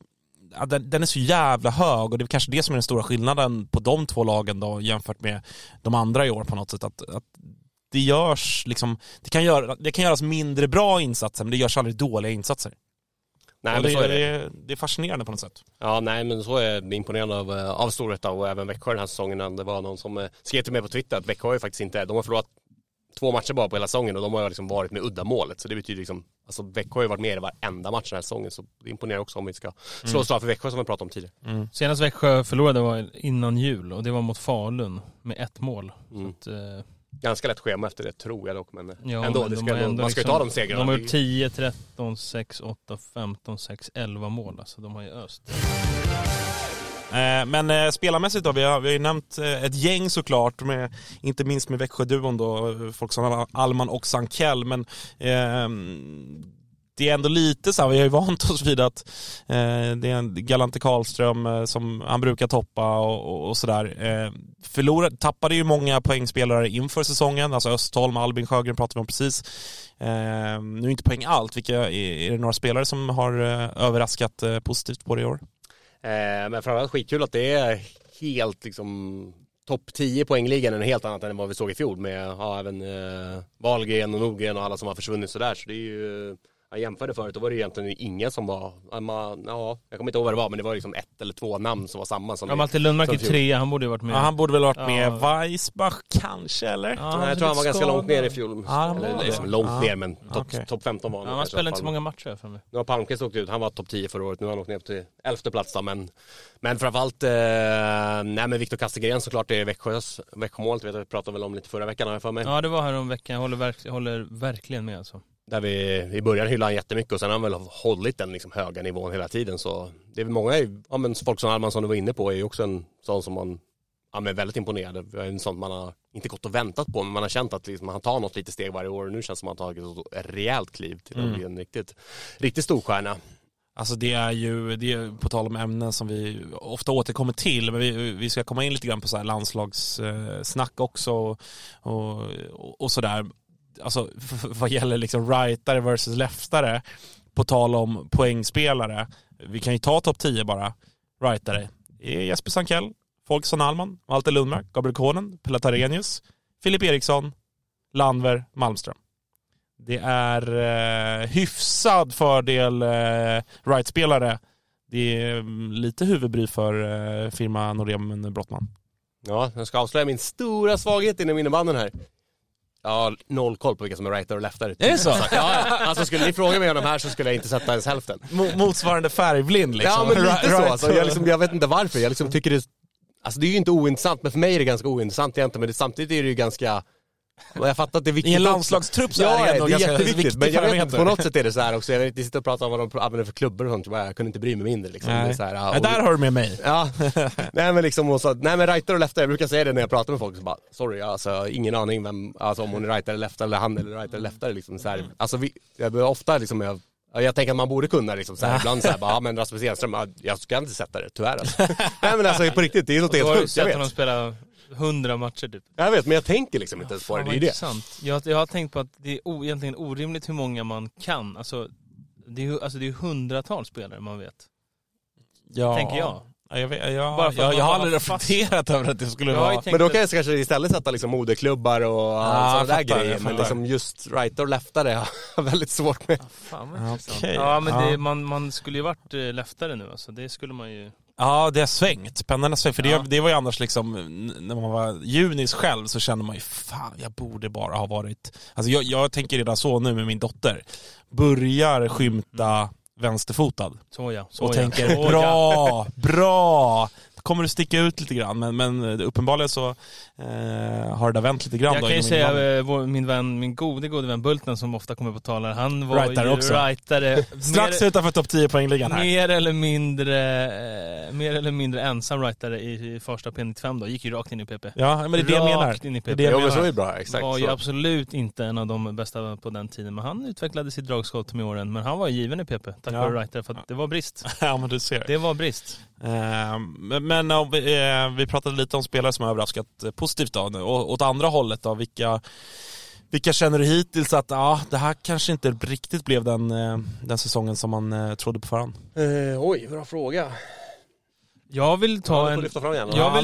den, den är så jävla hög och det är kanske det som är den stora skillnaden på de två lagen då jämfört med de andra i år på något sätt. Att, att det görs liksom, det kan, göra, det kan göras mindre bra insatser men det görs aldrig dåliga insatser. nej och men det, så är det. det, är, det är fascinerande på något sätt. Ja, nej men så är det imponerande av, eh, av Storvreta och även Växjö den här säsongen. Det var någon som eh, skrev till mig på Twitter att Växjö har ju faktiskt inte, de har förlorat två matcher bara på hela säsongen och de har liksom varit med uddamålet. Så det betyder liksom, alltså Växjö har ju varit med i varenda match den här säsongen. Så det imponerar också om vi ska slå oss av för Växjö som vi pratade om tidigare. Senast Växjö förlorade var innan jul och det var mot Falun med ett mål. Mm. Så att, eh, Ganska lätt schema efter det tror jag dock. Men ja, ändå, men de ska, ändå, man ska ju liksom- ta de segrarna. De har gjort ju- 10, 13, 6, 8, 15, 6, 11 mål. Alltså de har ju öst. Eh, men eh, spelarmässigt då, vi har, vi har ju nämnt eh, ett gäng såklart, med, inte minst med Växjöduon då, folk som Alman och Sankell, men eh, det är ändå lite så här, vi har ju vant oss vid att eh, det är en Galante Karlström eh, som han brukar toppa och, och, och sådär. Eh, förlorade, tappade ju många poängspelare inför säsongen, alltså Östholm, Albin Sjögren pratade vi om precis. Eh, nu är inte poäng allt, vilka, är, är det några spelare som har eh, överraskat eh, positivt på det i år? Eh, men framförallt skitkul att det är helt liksom topp 10 poängligan är helt annat än vad vi såg i fjol med ja, även eh, Wahlgren och Nordgren och alla som har försvunnit sådär. Så det är ju, jag jämförde förut, då var det egentligen ingen som var, ja, man, ja, jag kommer inte ihåg vad det var men det var liksom ett eller två namn som var samma som Ja, Malte Lundmark är trea, han borde ju varit med. Ja, han borde väl ha varit Ja. med Weissbach kanske eller? Ja, Nej, jag tror han var ganska långt ner i fjol. Ja, han eller liksom långt Ja. ner men topp Okej. top 15 var Ja, han han kanske spelade inte så många matcher för mig. Nu har Palmqvist åkt ut, han var topp 10 förra året, nu har han åkt ner till elfte plats då, men Men framförallt, eh, nej men Viktor Kastegren såklart, det är Växjös Växjömålet, vet jag, vi pratade väl om lite förra veckan har jag för mig. Ja det var här om veckan, jag håller, verk, håller verkligen med alltså. Där vi i början hyllade han jättemycket och sen har han väl hållit den liksom höga nivån hela tiden så det är väl många, ja men folk som Almansson du var inne på är ju också en sån som man Ja men väldigt imponerad, en sån man har inte gått och väntat på men man har känt att liksom, han tar något lite steg varje år och nu känns det som att han tagit ett rejält kliv till att Mm. bli en riktigt, riktigt storstjärna. Alltså det är ju, det är på tal om ämnen som vi ofta återkommer till, men vi, vi ska komma in lite grann på så här landslagssnack också och, och, och sådär. Alltså vad gäller liksom rightare versus leftare, på tal om poängspelare. Vi kan ju ta topp 10 bara, rightare. Jesper Sankell, Folkson Alman, Walter Lundmark, Gabriel Konen, Pelle Tarenius, Filip Eriksson, Landver, Malmström. Det är eh, hyfsad fördel eh, right-spelare. Det är mm, lite huvudbry för eh, firma Norén Brottman. Ja, jag ska avslöja min stora svaghet inom innebandyn här. Har noll koll på vilka som är rightare och leftare. Är det så? Ja, ja. alltså skulle ni fråga mig om de här så skulle jag inte sätta ens hälften. Mo- motsvarande färgblind liksom. Ja men lite *laughs* Right- så. right. Alltså, jag, liksom, jag vet inte varför. Jag liksom tycker det, alltså det är ju inte ointressant, men för mig är det ganska ointressant egentligen. Men det, samtidigt är det ju ganska, jag fattar att det är viktigt I en landslagstrupp så ja, är det det är jätteviktigt. viktig Men jag vet inte, på något sätt är det så här också. Jag vet, vi sitter och pratar om vad de använder för klubbor och sånt. Jag kunde inte bry mig mindre liksom. Nej. så här, ja, och- där har du med mig. Ja, *laughs* nej men liksom och så, nej men rightare och leftare, jag brukar säga det när jag pratar med folk så bara, sorry alltså ingen aning vem, alltså om hon är rightare eller leftare eller han eller rightare eller leftare liksom så här. Alltså vi, jag blir ofta liksom, jag, ja, jag tänker att man borde kunna liksom så här, ibland så här, bara, ja men Rasmus Enström, ja, jag ska inte sätta det tyvärr alltså. *laughs* Nej men alltså på riktigt, det är något helt sjukt, jag sett honom vet. spela hundra matcher typ. Jag vet, men jag tänker liksom inte ens på det, Fan, det är det. intressant. Jag, jag har tänkt på att det är o, egentligen orimligt hur många man kan. Alltså det är ju alltså, det är hundratals spelare man vet. Ja. Tänker jag. Ja, jag, vet, jag, Bara för jag, jag har aldrig fast- reflekterat över att det skulle Jag vara... Men då kan jag kanske istället sätta liksom moderklubbar och Ja, sådana där grejer. Men liksom just rightare och leftare har jag *laughs* väldigt svårt med. Fan Ja, intressant. okej. Ja men Ja. Det, man, man skulle ju varit eh, leftare nu alltså. Det skulle man ju. Ja, det har svängt. Pendeln har svängt. För Ja. det, det var ju annars liksom, när man var junis själv så kände man ju, fan jag borde bara ha varit... Alltså jag, jag tänker redan så nu med min dotter. Börjar skymta vänsterfotad. Så ja. Så och ja. tänker Så ja. bra, bra! Kommer det sticka ut lite grann, men, men uppenbarligen så eh, har det där vänt lite grann Jag då kan ju säga, eh, vår, min vän, min gode, gode vän Bulten som ofta kommer på talare, han var Rightare ju också. rightare. *laughs* Strax mer, utanför topp 10 poängligan här. mer eller mindre, eh, mer eller mindre ensam rightare i, i första P95 då. Gick ju rakt in i PP. Ja, men det är det jag menar. Rakt in i Det är PP. det jag Jo men så är menar. det bra, exakt. var ju så. absolut inte en av de bästa på den tiden, men han utvecklade sitt dragskott med åren. Men han var given i PP, tack Ja. vare rightare, för att det var brist. *laughs* Ja, men du ser. Det var brist. Eh, Men, men ja, vi, eh, vi pratade lite om spelare som har överraskat eh, positivt då. Och åt andra hållet då, vilka, vilka känner du hittills att ja, det här kanske inte riktigt blev den, eh, den säsongen som man eh, trodde på förhand? Eh, oj, bra fråga. Jag vill ta en... Jag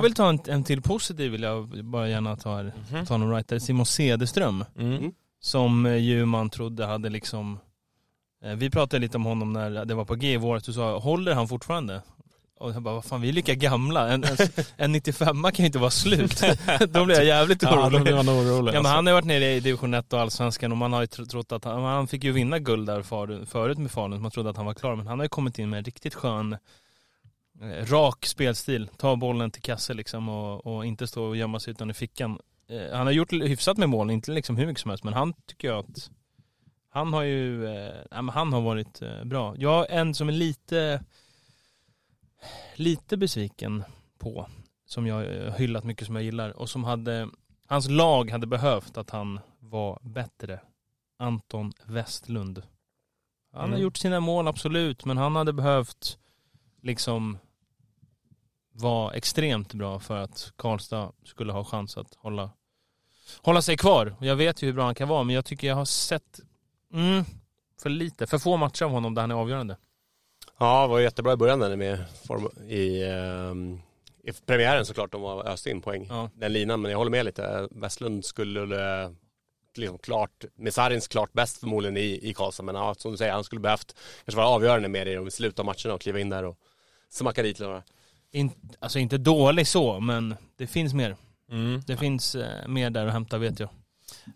vill, eh, ta en, en till positiv, vill jag bara gärna ta här. Mhm. Ta någon writer. Simon Cederström, Mm. som eh, ju man trodde hade liksom... eh, Vi pratade lite om honom när det var på G i våras, du sa, håller han fortfarande? Och jag bara, vad fan vi är lika gamla, en, en, en 95 kan ju inte vara slut. *laughs* Då blir jag jävligt Ja, då orolig. blir man orolig. Ja men alltså. han har ju varit nere i division 1 och allsvenskan och man har ju tro- trott att han, han fick ju vinna guld där för, förut med Falun, man trodde att han var klar. Men han har ju kommit in med en riktigt skön, eh, rak spelstil. Ta bollen till kasse liksom och, och inte stå och gömma sig utan i fickan. Eh, han har gjort hyfsat med mål, inte liksom hur mycket som helst, men han tycker jag att han har ju, eh, han har varit eh, bra. Jag är en som är lite, lite besviken på, som jag eh, hyllat mycket som jag gillar och som hade Hans lag hade behövt att han var bättre. Anton Westlund. Han har Mm. gjort sina mål absolut, men han hade behövt liksom vara extremt bra för att Karlstad skulle ha chans att hålla, hålla sig kvar. Jag vet ju hur bra han kan vara, men jag tycker jag har sett mm, för lite, för få matcher av honom där han är avgörande. Ja, det var jättebra i början där med form, i, ehm, i premiären såklart. De var öste in poäng, Ja. den linan. Men jag håller med lite. Westlund skulle liksom klart, med Sarins klart bäst förmodligen i, i Karlstad. Men ja, som du säger, han skulle behövt kanske vara avgörande mer i de slutet av matcherna och kliva in där och smacka dit några. In, alltså inte dålig så, men det finns mer. Mm. Det finns eh, mer där att hämta vet jag.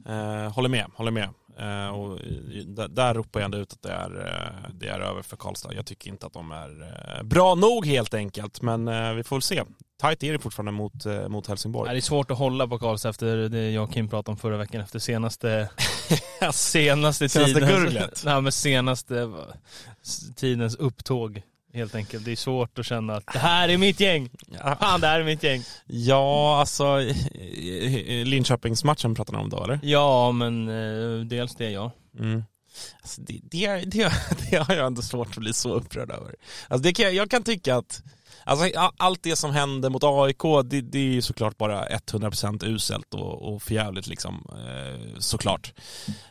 Eh, håller med, håller med. Eh, och där, där ropar jag ändå ut att det är, eh, det är över för Karlstad. Jag tycker inte att de är eh, bra nog helt enkelt, men vi får väl se. Tajt är det fortfarande mot, mot Helsingborg. det är svårt att hålla på Karlstad efter det jag och Kim pratade om förra veckan efter senaste *laughs* senaste, Senaste tidens, gurglet. *laughs* Nej, men senaste tidens upptåg helt enkelt. Det är svårt att känna att det här är mitt gäng. Fan, det här är mitt gäng. ja alltså Linköpingsmatchen pratar ni om då eller? Ja, men eh, dels det ja. Mm. Alltså, det, det, det, *laughs* det har jag ändå svårt att bli så upprörd över. Alltså, det kan, jag kan tycka att Alltså, allt det som hände mot AIK, det, det är ju såklart bara 100% uselt och, och förjävligt liksom, eh, såklart.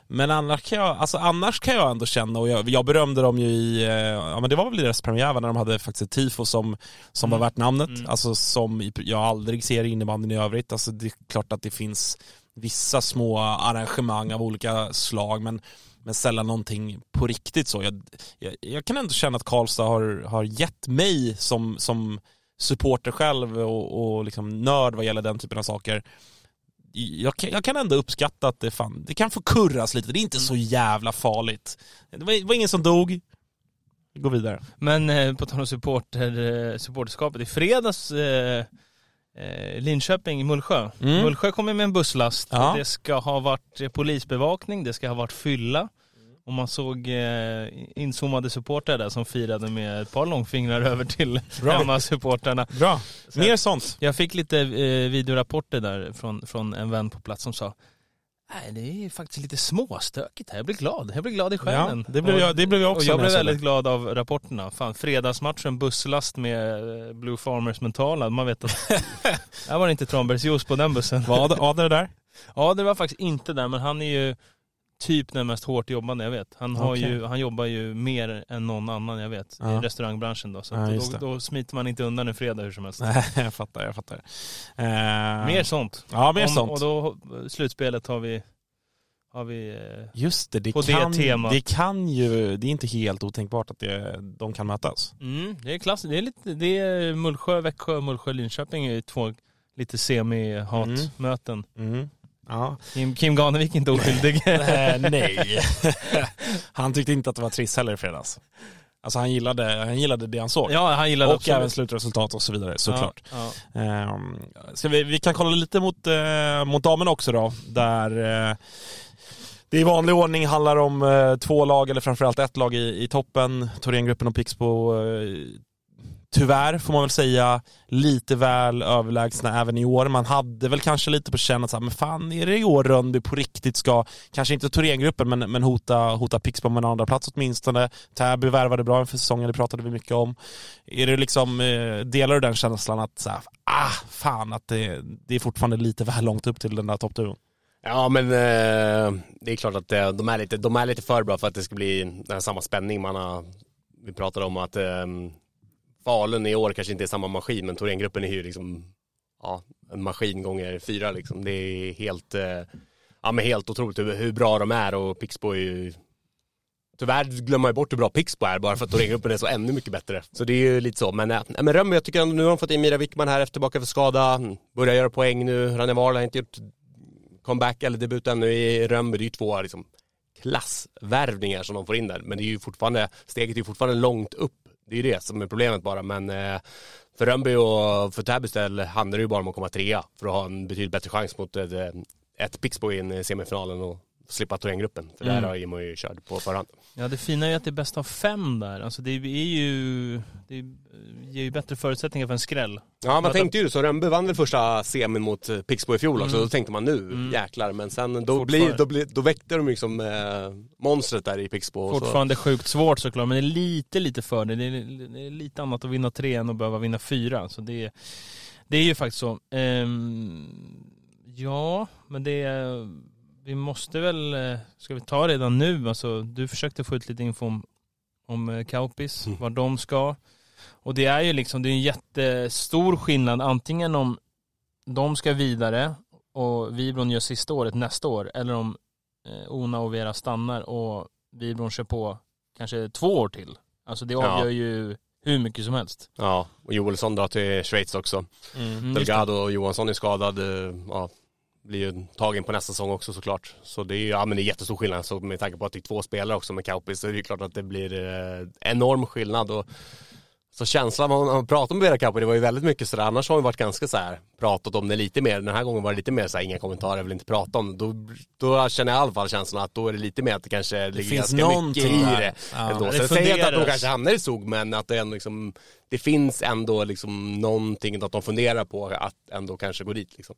Men annars kan, jag, alltså, annars kan jag ändå känna, och jag, jag berömde dem ju i, eh, ja men det var väl i deras premiär när de hade faktiskt ett tifo som, som var värt namnet, Mm. alltså som jag aldrig ser i innebandyn i övrigt. Alltså det är klart att det finns vissa små arrangemang av olika slag, men men sällan någonting på riktigt så. Jag, jag, jag kan ändå känna att Karlstad har, har gett mig som, som supporter själv och, och liksom nörd vad gäller den typen av saker jag, kan- jag kan ändå uppskatta att det, fan, det kan få kurras lite. Det är inte så jävla farligt. Det var, det var ingen som dog. Vi går vidare. Men eh, på tal om supporter, eh, supporterskapet, i fredags eh, eh, Linköping, Mullsjö. Mm. Mullsjö kommer med en busslast. Ja. Det ska ha varit eh, polisbevakning, det ska ha varit fylla. Och man såg eh, inzoomade supportrar där som firade med ett par långfingrar *laughs* över till hemmasupportrarna. Bra. Mer sånt. Jag fick lite eh, videorapporter där från, från en vän på plats som sa Nej, det är faktiskt lite småstökigt här. Jag blir glad. Jag blir glad i själen. Ja, det blev Och- jag, det blev jag och också. jag när blev väldigt glad av rapporterna. Fan, fredagsmatchen, busslast med eh, Blue Farmers mentala. Man vet att *laughs* där var det inte tranbärsjuice på den bussen. Var Ad- Adler där? *laughs* Ja, det var faktiskt inte där, men han är ju typ den mest hårt jobbande jag vet. Han, har Okej. ju, han jobbar ju mer än någon annan jag vet Ja. i restaurangbranschen då. Så Ja, då, det. då smiter man inte undan en fredag hur som helst. Nej, *laughs* jag fattar, jag fattar. Eh, Mer sånt. Ja, mer Om- sånt. Och då, slutspelet har vi, har vi eh, Just det, det På det kan, temat. det kan ju, det är inte helt otänkbart att det, de kan mötas. Mm, det är klassiskt. Det är lite, det är Mullsjö, Växjö, Mullsjö, Linköping är ju två lite semi-hatmöten. Mm. Ja. Kim, Kim Ganevik är inte oskyldig. *laughs* Nej. *laughs* han tyckte inte att det var trist heller i fredags. Alltså han gillade, han gillade det han såg. ja, han gillade och absolut. även slutresultat och så vidare såklart. Ja, ja. Ehm, ska vi, vi kan kolla lite mot, eh, mot damerna också då. Där eh, det i vanlig ordning handlar om eh, två lag, eller framförallt ett lag i, i toppen. Thorengruppen och Pixbo. Eh, tyvärr får man väl säga lite väl överlägsna även i år. Man hade väl kanske lite på känn att så här, men fan är det i år Rönnby på riktigt ska, kanske inte Thorengruppen men, men hota, hota Pixbo med en andra plats åtminstone. Täby värvade bra inför säsongen, det pratade vi mycket om. Är det liksom, eh, delar du den känslan att så här, ah, fan att det, det är fortfarande lite väl långt upp till den där toppduon? Ja men eh, det är klart att eh, de, är lite, de är lite för bra för att det ska bli den här samma spänning man har, vi pratade om att eh, Falun i år kanske inte är samma maskin men Thorengruppen är ju liksom ja, en maskin gånger fyra liksom. Det är helt, eh, ja men helt otroligt hur, hur bra de är och Pixbo är ju Tyvärr glömmer man ju bort hur bra Pixbo är bara för att Thorengruppen är så ännu mycket bättre. Så det är ju lite så. Men, äh, men Rönnby, jag tycker ändå, nu har de fått in Mira Wickman här efter tillbaka för skada. Börjar göra poäng nu. Ranneval har inte gjort comeback eller debut ännu i Rönnby. Det är ju två liksom klassvärvningar som de får in där. Men det är ju fortfarande, steget är ju fortfarande långt upp. Det är ju det som är problemet bara. Men eh, för Rönnby och för Täbys del handlar det ju bara om att komma trea för att ha en betydligt bättre chans mot ett, eh, ett Pixbo i semifinalen och slippa Thorengruppen. För Mm. där har Imo ju kört på förhand. Ja, det fina är ju att det är bäst av fem där. Alltså det är ju, det ger ju bättre förutsättningar för en skräll. Ja man tänkte ju så, Rönnby vann väl första semin mot eh, Pixbo i fjol också, Mm. då tänkte man nu, Mm. jäklar, men sen då, Fortfarande. blir, då, blir, då väckte de liksom eh, monstret där i Pixbo. och så- Fortfarande sjukt svårt såklart, men det är lite, lite för det. Det är, lite annat att vinna tre än att behöva vinna fyra. Så det, det är ju faktiskt så. Ehm, ja, men det är, vi måste väl, eh, ska vi ta redan nu? Alltså, du försökte få ut lite info om, om eh, Kaupis, Mm. var de ska. Och det är ju liksom, det är en jättestor skillnad antingen om de ska vidare och Vibron gör sista året nästa år eller om eh, Ona och Vera stannar och Vibron kör på kanske två år till. Alltså det Ja. avgör ju hur mycket som helst. Ja, och Joelsson drar till Schweiz också. Mm. Delgado och Johansson är skadad, ja, blir ju tagen på nästa säsong också såklart. Så det är ju, ja men det är jättestor skillnad. Så med tanke på att det är två spelare också med Kaupis så är det ju klart att det blir eh, enorm skillnad. Och, så känslan man, man pratar med Vera Kauppi, det var ju väldigt mycket sådär, annars har vi varit ganska så här pratat om det lite mer. Den här gången var det lite mer såhär, inga kommentarer, vill inte prata om det. Då, då känner jag i alla fall känslan att då är det lite mer att det kanske ligger finns ganska mycket i det. Ja. ändå. Det Sen säger jag inte att de kanske hamnar i SOG, men att det ändå liksom, det finns ändå liksom någonting att de funderar på att ändå kanske gå dit liksom.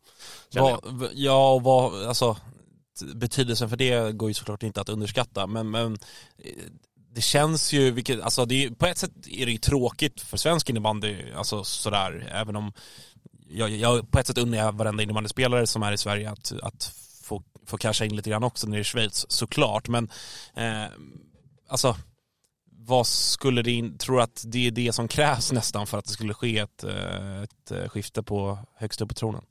Vad, ja, och vad, alltså betydelsen för det går ju såklart inte att underskatta, men, men eh, det känns ju, vilket, alltså det är, på ett sätt är det ju tråkigt för svensk innebandy, alltså sådär, även om jag, jag på ett sätt unnar jag varenda innebandyspelare som är i Sverige att, att få, få casha in lite grann också när det är i Schweiz, såklart, men eh, alltså vad skulle det in, tror du att det är det som krävs nästan för att det skulle ske ett, eh, ett eh, skifte på högst upp på tronen?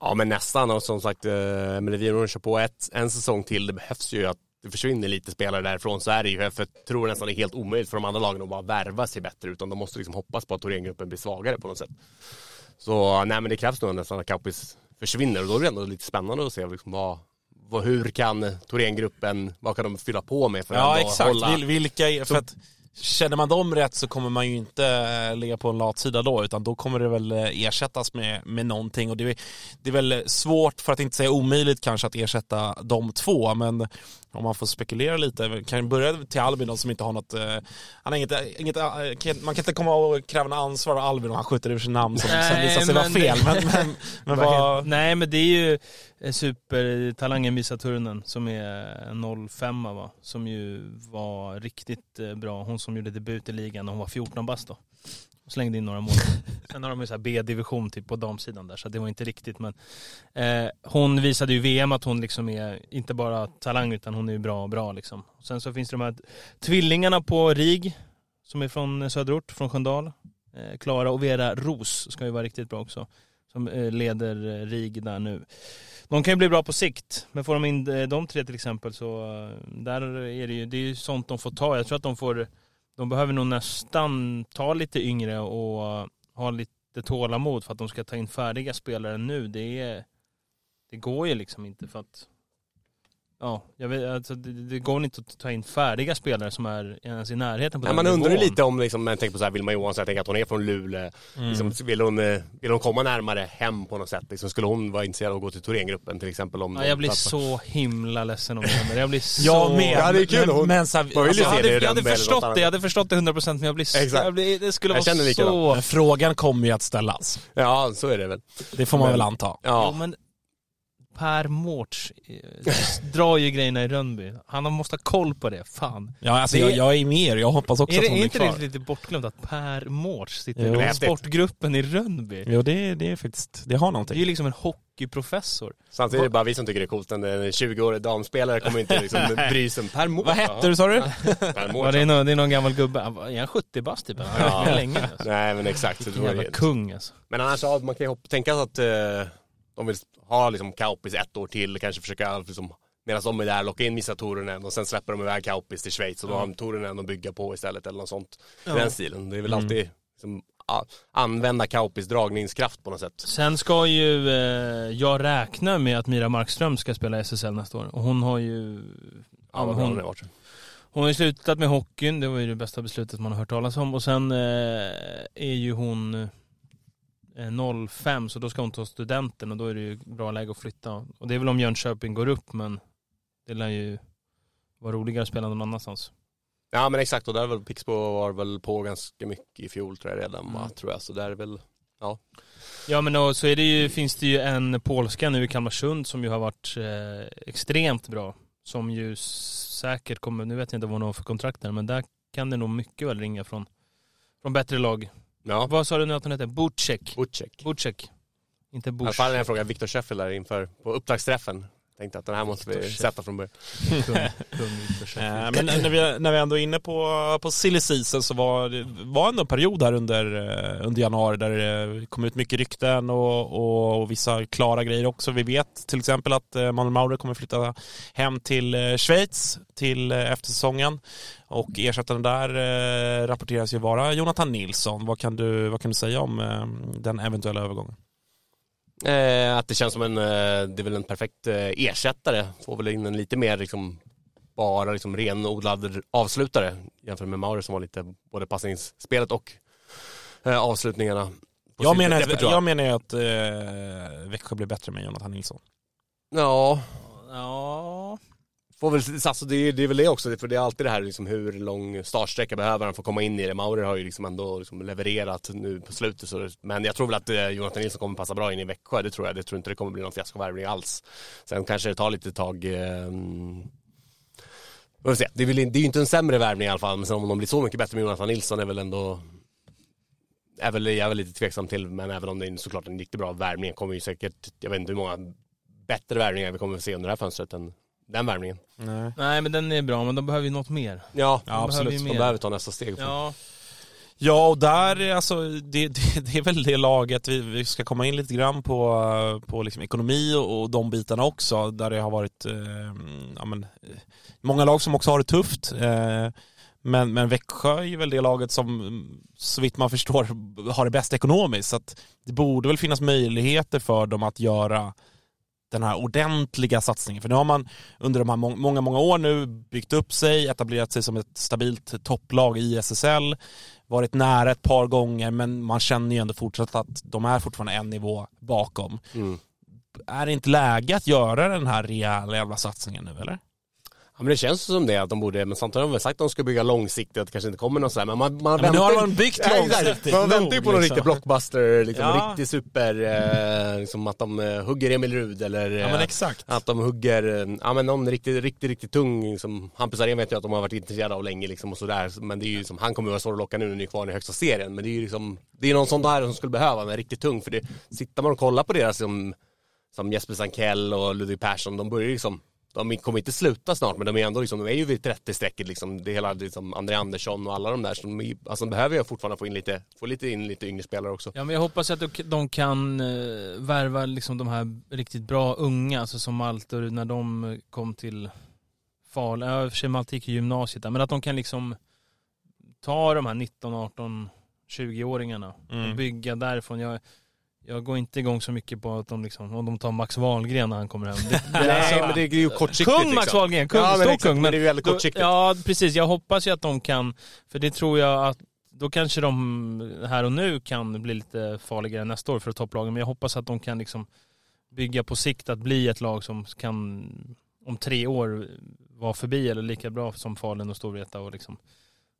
Ja men nästan och som sagt, eh, men kör på ett, en säsong till. Det behövs ju att det försvinner lite spelare därifrån så är det ju. För jag tror nästan det är helt omöjligt för de andra lagen att bara värva sig bättre utan de måste liksom hoppas på att Thorengruppen blir svagare på något sätt. Så nej men det krävs nog nästan att Kaupis försvinner och då är det ändå lite spännande att se liksom vad, vad, hur kan Thorengruppen, vad kan de fylla på med för att Ja ändå exakt, hålla... Vil, vilka, är- för att känner man dem rätt så kommer man ju inte eh, ligga på en latsida då utan då kommer det väl eh, ersättas med, med någonting och det är, det är väl svårt för att inte säga omöjligt kanske att ersätta de två men om man får spekulera lite, kan börja till Albin då som inte har något, eh, han har inget, inget man kan inte komma och kräva något ansvar av Albin om han skjuter över sitt namn som sen Nej, visar sig vara fel. Men, *laughs* men, men vad, Nej men det är ju supertalangen Misa Turunen som är 05 va, som ju var riktigt bra. Hon som gjorde debut i ligan när hon var 14 bast då. Och slängde in några mål. *laughs* Sen har de ju så här B-division typ på damsidan där så det var inte riktigt men eh, hon visade ju VM att hon liksom är inte bara talang utan hon är ju bra bra liksom. Sen så finns det de här tvillingarna på RIG som är från Söderort, från Sköndal. Eh, Klara och Vera Ros ska ju vara riktigt bra också. Som eh, leder eh, RIG där nu. De kan ju bli bra på sikt, men får de in eh, de tre till exempel så eh, där är det ju, det är ju sånt de får ta. Jag tror att de får, de behöver nog nästan ta lite yngre och ha lite tålamod för att de ska ta in färdiga spelare nu. Det, är, det går ju liksom inte för att Ja, jag vet, alltså, det, det går inte att ta in färdiga spelare som är ens i närheten på Nej, den man undrar ju lite om, liksom, man tänker på så här, Vilma Johansson, jag tänker att hon är från Luleå. Mm. Liksom, vill, hon, eh, vill hon komma närmare hem på något sätt? Liksom, skulle hon vara intresserad av att gå till Thorengruppen till exempel? Om Ja, jag blir tappar- så himla ledsen om det händer. Jag blir *laughs* så... jag med. Ja, det är kul. Men, Hon- men, så här, alltså, jag hade, jag hade förstått det, jag hade förstått det 100% men jag blir så, Exakt. jag blir, det skulle Jag vara likadant. så... men frågan kommer ju att ställas. Ja, så är det väl. Det får man Men- väl anta. Ja. Jo, men Per Mårts eh, drar ju grejerna i Rönnby. Han måste ha koll på det, fan. Ja, alltså, Det- jag, jag är med er. Jag hoppas också Är, det, att hon är är inte kvar. det lite bortglömt att Per Mårts sitter Jo. i sportgruppen i Rönnby? Jo, det, det är faktiskt, det har Det är någonting. ju liksom en hockeyprofessor. Samtidigt är det bara vi som tycker det är coolt. En en 20-årig damspelare kommer inte liksom *laughs* bry sig om per mål. Vad hette du sa du? Per mål. Ja, det, är någon, det är någon gammal gubbe. Är han 70 bast typ? Han har Ja. varit med länge. Alltså. Nej men exakt. Så Vilken jävla kung alltså. Men annars, ja, man kan ju tänka sig att eh, de vill ha liksom Kaupis ett år till, kanske försöka liksom, medan de är där, locka in Missa Turunen och sen släpper de iväg Kaupis till Schweiz och då har de Turunen att bygga på istället eller något sånt. i Den stilen. Det är väl alltid liksom, använda Kaupis dragningskraft på något sätt. Sen ska ju eh, jag räkna med att Mira Markström ska spela SSL nästa år. Och hon har ju... Ja, vad bra hon, varit. hon har ju slutat med hockeyn, det var ju det bästa beslutet man har hört talas om. Och sen eh, är ju hon eh, 05 så då ska hon ta studenten och då är det ju bra läge att flytta. Och det är väl om Jönköping går upp men det lär ju vara roligare att spela någon annanstans. Ja men exakt och där var Pixbo var väl på ganska mycket i fjol tror jag redan va, Mm. tror jag. Så där är väl, Ja men och så är det ju, finns det ju en polska nu i Kalmarsund som ju har varit eh, extremt bra. Som ju säkert kommer, nu vet jag inte vad hon har för kontrakt där, men där kan det nog mycket väl ringa från, från bättre lag. Ja. Vad sa du nu att hon heter? Butchek. Butchek. Butchek. Inte Bush. fall när jag frågade Viktor Sheffield där inför, på upptaktsträffen. Tänkte att den här måste vi sätta från början. *laughs* Eh. Men när vi, när vi ändå är inne på, på silly season så var det var ändå en period här under, eh, under januari där det kom ut mycket rykten och, och, och vissa klara grejer också. Vi vet till exempel att eh, Manuel Maurer kommer flytta hem till Schweiz till eftersäsongen och ersättaren där eh, rapporteras ju vara Jonathan Nilsson. Vad kan du, vad kan du säga om eh, den eventuella övergången? Eh, att det känns som en, eh, det är väl en perfekt eh, ersättare. Får väl in en lite mer liksom, bara liksom renodlad avslutare jämfört med Mauri som var lite både passningsspelet och eh, avslutningarna. Jag menar, repertoar. jag menar ju att eh, Växjö blir bättre med Jonathan Nilsson. Ja, Ja, får väl, alltså det, är, det är väl det också, för det är alltid det här liksom hur lång startsträcka behöver han för att komma in i det. Maurer har ju liksom ändå liksom levererat nu på slutet, så, men jag tror väl att eh, Jonathan Nilsson kommer passa bra in i Växjö, det tror jag. Det tror inte det kommer bli någon fiaskovärvning alls. Sen kanske det tar lite tag eh, vi får se. Det är, väl, det är ju inte en sämre värvning i alla fall, men sen om de blir så mycket bättre med Jonathan Nilsson är väl ändå är väl, jag är väl lite tveksam till, men även om det är såklart en riktigt bra värvning kommer ju säkert, jag vet inte hur många bättre värvningar vi kommer att se under det här fönstret än den värvningen. Nej. nej men den är bra, men de behöver ju något mer. Ja, Ja, absolut. De mer. behöver ta nästa steg. Ja, Ja, och där, alltså, det, *laughs* det, det är väl det laget, vi, vi ska komma in lite grann på, på liksom ekonomi och, och de bitarna också, där det har varit eh, ja, men, eh, många lag som också har det tufft. Eh, Men, men Växjö är ju väl det laget som så vitt man förstår *laughs* har det bäst ekonomiskt. Så att det borde väl finnas möjligheter för dem att göra den här ordentliga satsningen. För nu har man under de här många, många år nu byggt upp sig, etablerat sig som ett stabilt topplag i SSL, varit nära ett par gånger men man känner ju ändå fortsatt att de är fortfarande en nivå bakom. Mm. Är det inte läge att göra den här rejäla jävla satsningen nu eller? Men det känns som det att de borde, men samtidigt har de väl sagt att de ska bygga långsiktigt, att det kanske inte kommer någon sån men man, man Ja, men nu har man byggt Ja, långsiktigt Man väntar ju på någon liksom. riktig blockbuster, liksom Ja. riktig super, eh, liksom att de eh, hugger Emil Rud eller Ja men eh, exakt. att de hugger, eh, ja men någon riktigt, riktigt, riktigt tung, liksom, Hampus Arén vet jag att de har varit intresserade av länge liksom och sådär, men det är ju som, han kommer ju vara svår att locka nu när ni är kvar i högsta serien, men det är ju liksom, det är någon sån där som skulle behöva, men riktigt tung, för det, sitter man och kollar på deras som, som Jesper Sankell och Ludvig Persson, de börjar ju liksom de kommer inte sluta snart men de är ändå liksom, de är ju vid 30-strecket liksom. Det är hela liksom André Andersson och alla de där som är- alltså de behöver ju fortfarande få in lite, få lite in lite yngre spelare också. Ja men jag hoppas att de- de kan eh, värva liksom de här riktigt bra unga, alltså som Malte och när de kom till Falun, ja i och för sig Malte gick i gymnasiet där, men att de kan liksom ta de här 19, 18, 20-åringarna Mm. och bygga därifrån. Jag, jag går inte igång så mycket på att de liksom, om de tar Max Wahlgren när han kommer hem. Det, det, *laughs* Nej alltså- men det är ju kortsiktigt Kung Max liksom. Wahlgren, kung, Ja, men stor exakt, kung. men det är ju väldigt då- kortsiktigt. Ja precis, jag hoppas ju att de kan, för det tror jag att då kanske de här och nu kan bli lite farligare nästa år för topplagen. Men jag hoppas att de kan liksom bygga på sikt att bli ett lag som kan om tre år vara förbi eller lika bra som Falun och Storvreta. Och liksom.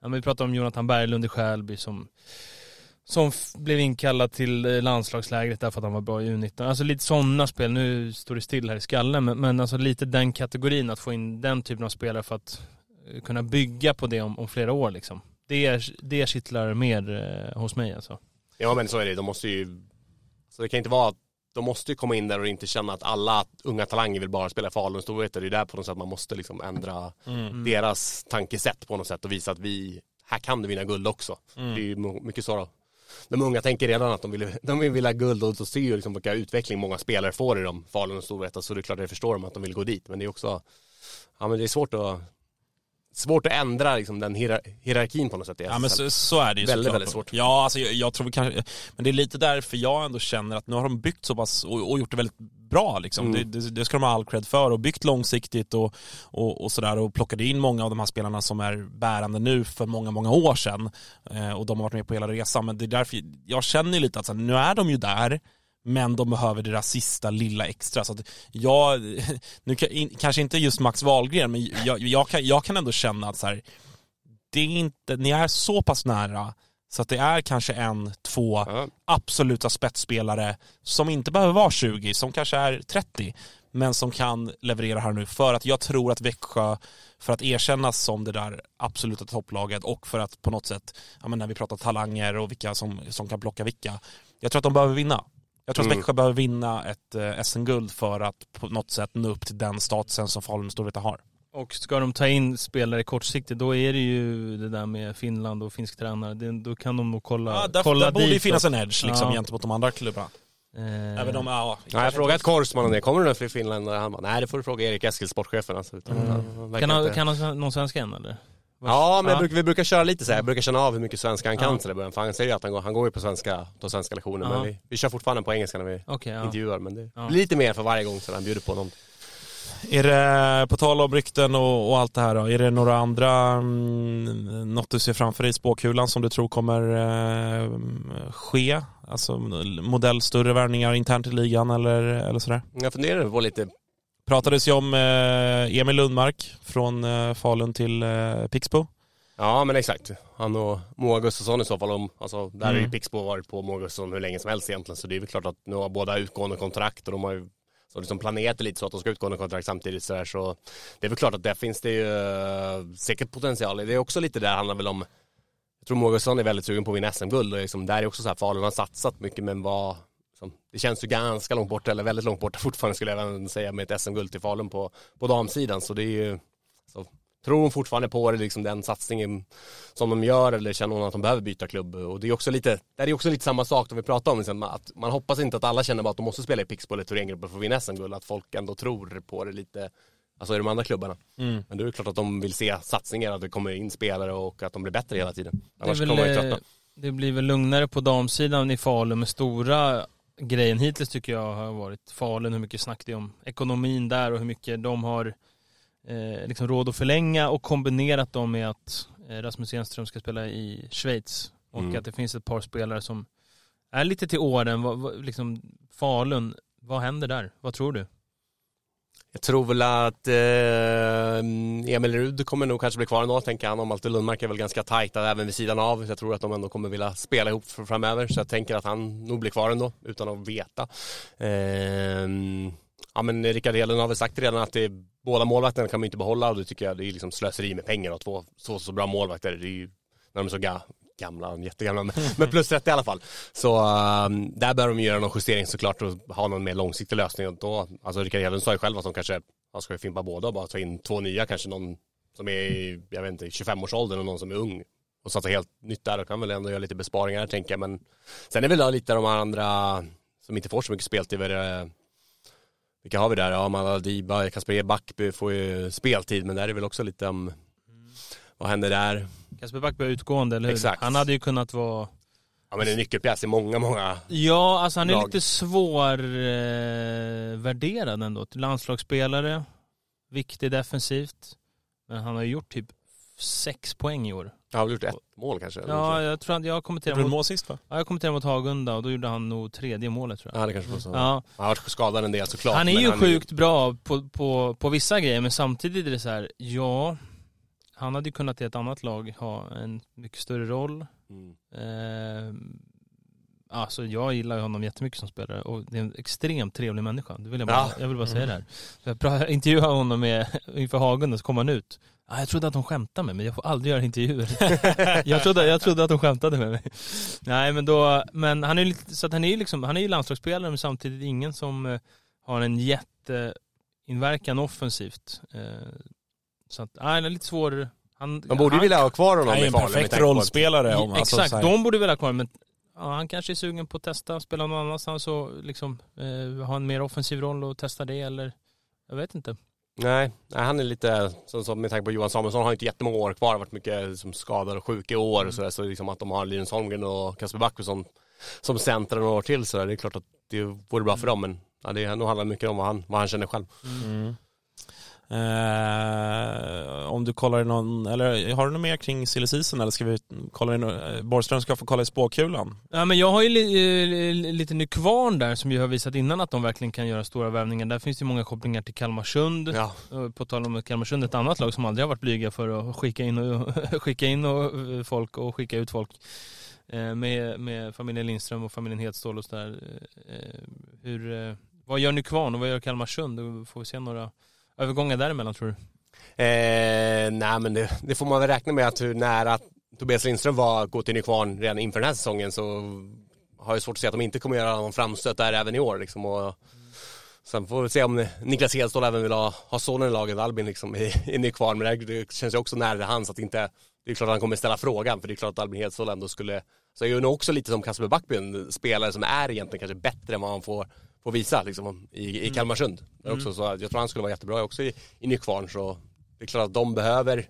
ja, men vi pratar om Jonathan Berglund i Skälby som, som blev inkallad till eh, landslagslägret därför att han var bra i U19. Alltså lite sådana spel, nu står det still här i skallen, men, men alltså lite den kategorin, att få in den typen av spelare för att eh, kunna bygga på det om, om flera år liksom. Det, det kittlar mer eh, hos mig alltså. Ja men så är det, de måste ju, så det kan inte vara att de måste ju komma in där och inte känna att alla unga talanger vill bara spela Falun och Storvreta. Det är där på något sätt man måste liksom ändra Mm. deras tankesätt på något sätt och visa att vi, här kan du vinna guld också. Mm. Det är ju mycket så. De unga tänker redan att de vill, *laughs* de vill ha guld och så ser ju liksom vilka utveckling många spelare får i de Falun och Storvreta så det är klart att jag förstår dem att de vill gå dit. Men det är också, ja men det är svårt att Svårt att ändra liksom den hierar- hierarkin på något sätt Ja men så, så är det ju Väldigt, väldigt svårt. Ja, alltså jag, jag tror kanske, men det är lite därför jag ändå känner att nu har de byggt så pass och, och gjort det väldigt bra liksom. Mm. Det, det, det ska de ha all cred för och byggt långsiktigt och, och, och sådär och plockade in många av de här spelarna som är bärande nu för många, många år sedan eh, och de har varit med på hela resan. Men det är därför jag känner lite att så här, nu är de ju där men de behöver det där sista lilla extra. Så att jag, *laughs* nu kanske inte just Max Wahlgren, men jag, jag, kan, jag kan ändå känna att så här, det är inte, ni är så pass nära så att det är kanske en, två Ja. absoluta spetsspelare som inte behöver vara 20, som kanske är 30, men som kan leverera här nu för att jag tror att Växjö, för att erkännas som det där absoluta topplaget och för att på något sätt, ja men när vi pratar talanger och vilka som, som kan plocka vilka, jag tror att de behöver vinna. Jag tror att Mm. Växjö behöver vinna ett eh, SM-guld för att på något sätt nå upp till den statusen som Falun och Storvreta har. Och ska de ta in spelare kortsiktigt, då är det ju det där med Finland och finsk tränare. Det, då kan de nog kolla, Ja, där, kolla där borde ju finnas en edge liksom, Ja. gentemot de andra klubbarna. Eh, Även om, ja, Ja, jag frågade Korsman om det, kommer det några fler finländare? Han bara, nej det får du fråga Erik Eskil, sportchefen alltså. Utan, Mm. han- kan, han, inte- kan han någon svenska än eller? Ja, men Ja. Brukar, vi brukar köra lite så här. jag brukar känna av hur mycket svenska han kan Ja. så det början. För han säger ju att han går, han går ju på svenska, tar svenska lektioner. Ja. Men vi, vi kör fortfarande på engelska när vi Okej, ja. intervjuar. Men det Ja. blir lite mer för varje gång så han bjuder på någon. Är det, på tal om rykten och, och allt det här då, är det några andra, mm, något du ser framför dig i spåkulan som du tror kommer eh, ske? Alltså modell större värvningar internt i ligan eller, eller sådär? Jag funderar på lite, Pratades ju om eh, Emil Lundmark från eh, Falun till eh, Pixbo. ja men exakt. Han och Moa Gustafsson i så fall. Om, alltså, där har ju Mm. Pixbo varit på Moa Gustafsson hur länge som helst egentligen. Så det är väl klart att nu har båda utgående kontrakt och de har ju så liksom planerat lite så att de ska utgående kontrakt samtidigt så, där, så det är väl klart att där finns det ju säkert potential. Det är också lite där handlar väl om Jag tror Moa Gustafsson är väldigt sugen på att vinna SM-guld och liksom, där är också så här Falun har satsat mycket men vad liksom, Det känns ju ganska långt borta eller väldigt långt borta *laughs* fortfarande skulle jag även säga med ett SM-guld till Falun på, på damsidan så det är ju så, Tror hon fortfarande på det, liksom den satsningen som de gör eller känner hon att de behöver byta klubb? Och det är också lite, det är också lite samma sak som vi pratade om, liksom, att man hoppas inte att alla känner bara att de måste spela i Pixbo eller Thorengruppen för att vinna SM-guld, att folk ändå tror på det lite alltså i de andra klubbarna. Mm. Men det är klart att de vill se satsningar, att det kommer in spelare och att de blir bättre hela tiden. Det, Annars väl, kommer man ju eh, tröttna. det blir väl lugnare på damsidan i Falun med stora grejen hittills tycker jag har varit Falun, hur mycket snack det är om ekonomin där och hur mycket de har eh, liksom råd att förlänga och kombinerat dem med att eh, Rasmus Enström ska spela i Schweiz och Mm. att det finns ett par spelare som är lite till åren, vad, vad, liksom Falun, vad händer där? Vad tror du? Jag tror väl att eh, Emil Rud kommer nog kanske bli kvar ändå, tänker han. Och Malte Lundmark är väl ganska tajta även vid sidan av. Jag tror att de ändå kommer vilja spela ihop framöver. Så jag tänker att han nog blir kvar ändå, utan att veta. Eh, ja men Rickard Hedlund har väl sagt redan att det är, båda målvakterna kan man inte behålla och det tycker jag det är liksom slöseri med pengar och två så, så bra målvakter. Det är ju, när de är så gamla, jättegamla, men, men plus 30 i alla fall. Så um, där bör de göra någon justering såklart och ha någon mer långsiktig lösning. Och då, alltså Rickard Hedlund sa ju själv att de kanske, han ska ju fimpa båda och bara ta in två nya, kanske någon som är i, jag vet inte, 25-årsåldern och någon som är ung. Och satsa helt nytt där och kan väl ändå göra lite besparingar tänker jag. Men sen är väl lite de andra som inte får så mycket speltid. Vilka har vi där? Ja, Maladiba. Diba, Kasper E. Backby får ju speltid, men där är väl också lite om vad händer där? Kasper Backberg är utgående, eller hur? Exakt. Han hade ju kunnat vara Ja men en nyckelpjäs i många, många Ja, alltså han är lag. lite svårvärderad eh, värderad ändå. Landslagsspelare, viktig defensivt. Men han har ju gjort typ sex poäng i år. Jag har väl gjort ett mål kanske? Ja, jag tror att jag kommenterade mot, mål sist va? ja, jag kommenterade mot Hagunda och då gjorde han nog tredje målet tror jag. Ja det kanske var så. Ja, Han har varit skadad en del såklart. han är ju sjukt bra på, på, på vissa grejer men samtidigt är det så här, ja, han hade ju kunnat i ett annat lag ha en mycket större roll. Mm. Eh, alltså jag gillar ju honom jättemycket som spelare och det är en extremt trevlig människa. Det vill jag, bara, Ja. jag vill bara säga det här. Så jag *laughs* intervjuade honom med, inför Hagunda så kom han ut. Ah, jag trodde att de skämtade med mig, jag får aldrig göra intervjuer. *laughs* jag, trodde, jag trodde att de skämtade med mig. Nej men då, men han är ju så att han är ju liksom, han är ju landslagsspelare men samtidigt ingen som eh, har en jätteinverkan offensivt. Eh, så att, nej, han är lite svår. Han, De borde ju han, vilja ha kvar honom Han är i en Falun med perfekt tanke på att- rollspelare. Om, alltså, Exakt, de borde vilja ha kvar men ja, han kanske är sugen på att testa, spela någon annanstans och liksom eh, ha en mer offensiv roll och testa det eller jag vet inte. Nej, nej, han är lite, så, så med tanke på Johan Samuelsson har inte jättemånga år kvar, varit mycket som skadad och sjuk i år och så, där, så liksom att de har Linus Holmgren och Kasper Backby som, som center några år till så där, det är klart att det vore bra för dem men ja, det nog handlar mycket om vad han, vad han känner själv. Mm. Eh, om du kollar i någon, eller har du något mer kring silly season eller ska vi kolla in, eh, Borgström ska få kolla i spåkulan? Ja men jag har ju li, eh, lite Nykvarn där som ju har visat innan att de verkligen kan göra stora värvningar. Där finns det många kopplingar till Kalmarsund. Ja, Eh, På tal om Kalmarsund, ett annat lag som aldrig har varit blyga för att skicka in, och, *laughs* skicka in och, folk och skicka ut folk. Eh, Med, med familjen Lindström och familjen Hedstål och sådär. Eh, Hur, vad gör Nykvarn och vad gör Kalmarsund? Då får vi se några övergångar däremellan tror du? Eh, nej men det, det får man väl räkna med att hur nära Tobias Lindström var att gå till Nykvarn redan inför den här säsongen så har jag svårt att se att de inte kommer göra någon framstöt där även i år liksom. Och, Sen får vi se om Niklas Hedstål även vill ha, ha sonen i laget, Albin liksom i, i Nykvarn. Men det, det känns ju också nära till hands att inte, det är klart att han kommer ställa frågan för det är klart att Albin Hedstål ändå skulle, så är ju nog också lite som Kasper Backby, en spelare som är egentligen kanske bättre än vad han får, får visa liksom, i, i Kalmarsund. Det är också, så jag tror han skulle vara jättebra också i, i Nykvarn så det är klart att de behöver,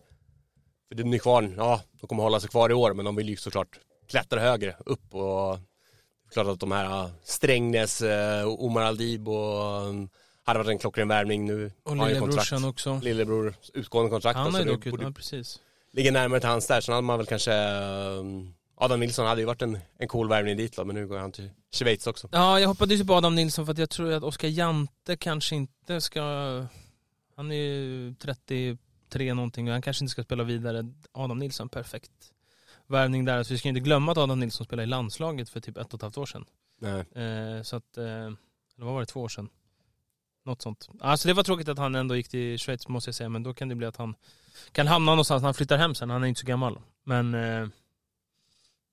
för det är Nykvarn, ja de kommer hålla sig kvar i år men de vill ju såklart klättra högre upp och det är klart att de här Strängnäs, uh, Omar Aldib och um, hade varit en klockren värvning nu. Och lillebrorsan också. Lillebror utgående kontrakt. Han och har så ju det dock ja, precis. ligga närmare till hans där. Sen hade man väl kanske um, Adam Nilsson hade ju varit en, en cool värvning dit då, men nu går han till Schweiz också. Ja, jag hoppades ju på Adam Nilsson för att jag tror att Oskar Jante kanske inte ska... Han är ju 33 någonting och han kanske inte ska spela vidare. Adam Nilsson, perfekt värvning där. Så vi ska inte glömma att Adam Nilsson spelade i landslaget för typ ett och ett halvt år sedan. Nej. Eh, så att, eh, eller vad var det, två år sedan? Något sånt. Alltså det var tråkigt att han ändå gick till Schweiz måste jag säga, men då kan det bli att han kan hamna någonstans när han flyttar hem sen. Han är inte så gammal. Men... Eh,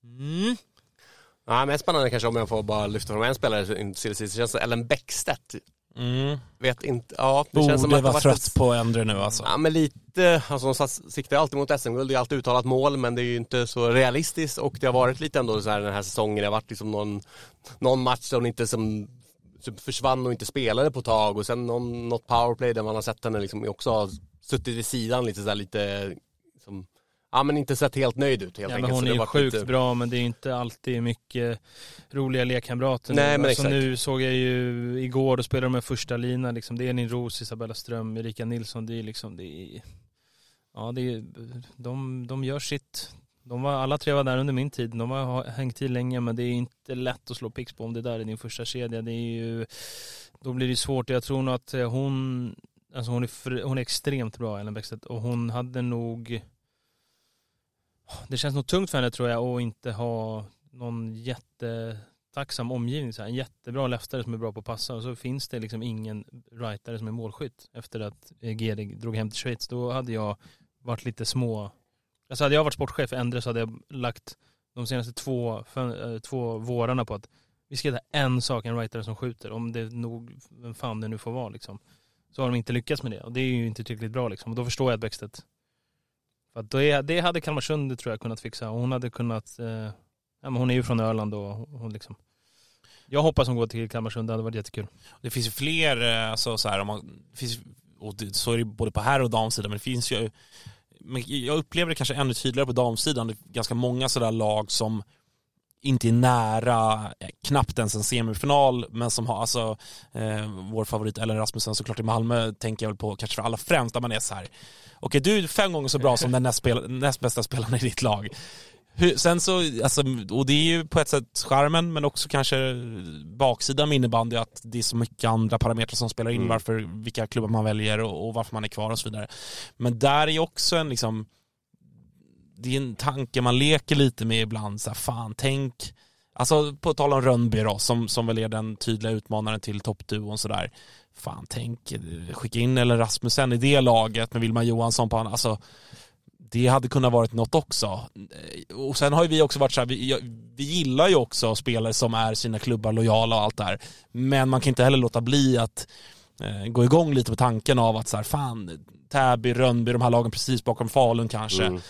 mm. Ja, mest spännande kanske om jag får bara lyfta fram en spelare i silly season, känns det Ellen Bäckstedt. Mm. Vet inte, ja det känns som Borde att det vara varit trött på Endre nu alltså. Ja men lite, alltså de sats- siktar alltid mot SM-guld, det är alltid uttalat mål men det är ju inte så realistiskt och det har varit lite ändå så här den här säsongen, det har varit liksom någon, någon match där de inte som så försvann och inte spelade på ett tag och sen någon, något powerplay där man har sett henne liksom också har suttit vid sidan lite sådär lite, som, ja men inte sett helt nöjd ut helt Ja, enkelt. men hon är ju sjukt lite- bra men det är inte alltid mycket roliga lekkamrater. Nej, nu. men alltså, exakt. nu såg jag ju igår, då spelade de med första lina liksom. Det är Elin Roos, Isabella Ström, Erika Nilsson. Det är liksom, det är, ja det är, de, de gör sitt. De var, alla tre var där under min tid. De har hängt till länge men det är inte lätt att slå Pixbo om det där är din första kedja. Det är ju, då blir det svårt. Jag tror nog att eh, hon, alltså hon är, hon är extremt bra Ellen Bäckstedt och hon hade nog det känns nog tungt för henne tror jag att inte ha någon jättetacksam omgivning. Så här. En jättebra leftare som är bra på att passa och så finns det liksom ingen rightare som är målskytt efter att eh, GD Gedig drog hem till Schweiz. Då hade jag varit lite små... Alltså hade jag varit sportchef i Endre så hade jag lagt de senaste två, fem, eh, två vårarna på att vi ska hitta en sak, en rightare som skjuter. Om det nog, vem fan det nu får vara liksom. Så har de inte lyckats med det och det är ju inte tillräckligt bra liksom. Och då förstår jag att Bäckstedt för att det, det hade Kalmarsund tror jag kunnat fixa. Och Hon hade kunnat, eh, ja, men hon är ju från Öland och hon liksom. Jag hoppas hon går till Kalmarsund, det hade varit jättekul. Det finns ju fler, eh, alltså så här, om man, det finns, och det, så är det både på herr och damsidan, men det finns ju men jag upplever det kanske ännu tydligare på damsidan. Det är ganska många sådär lag som inte är nära, eh, knappt ens en semifinal, men som har, alltså eh, vår favorit Ellen Rasmussen såklart i Malmö tänker jag väl på kanske för alla främst, där man är så här. okej du är fem gånger så bra som den näst, spel, näst bästa spelaren i ditt lag. Hur, sen så, alltså, och det är ju på ett sätt charmen men också kanske baksidan med innebandy att det är så mycket andra parametrar som spelar in Mm. varför, vilka klubbar man väljer och, och varför man är kvar och så vidare. Men där är ju också en liksom, det är en tanke man leker lite med ibland, så här, fan tänk, alltså på tal om Rönnby då, som, som väl är den tydliga utmanaren till toppduon sådär. Fan tänk, skicka in eller Rasmussen i det laget med Vilma Johansson på andra, alltså det hade kunnat varit något också. Och sen har ju vi också varit så här, vi, vi gillar ju också spelare som är sina klubbar lojala och allt där. Men man kan inte heller låta bli att eh, gå igång lite på tanken av att så här, fan, Täby, Rönnby, de här lagen precis bakom Falun kanske. Mm.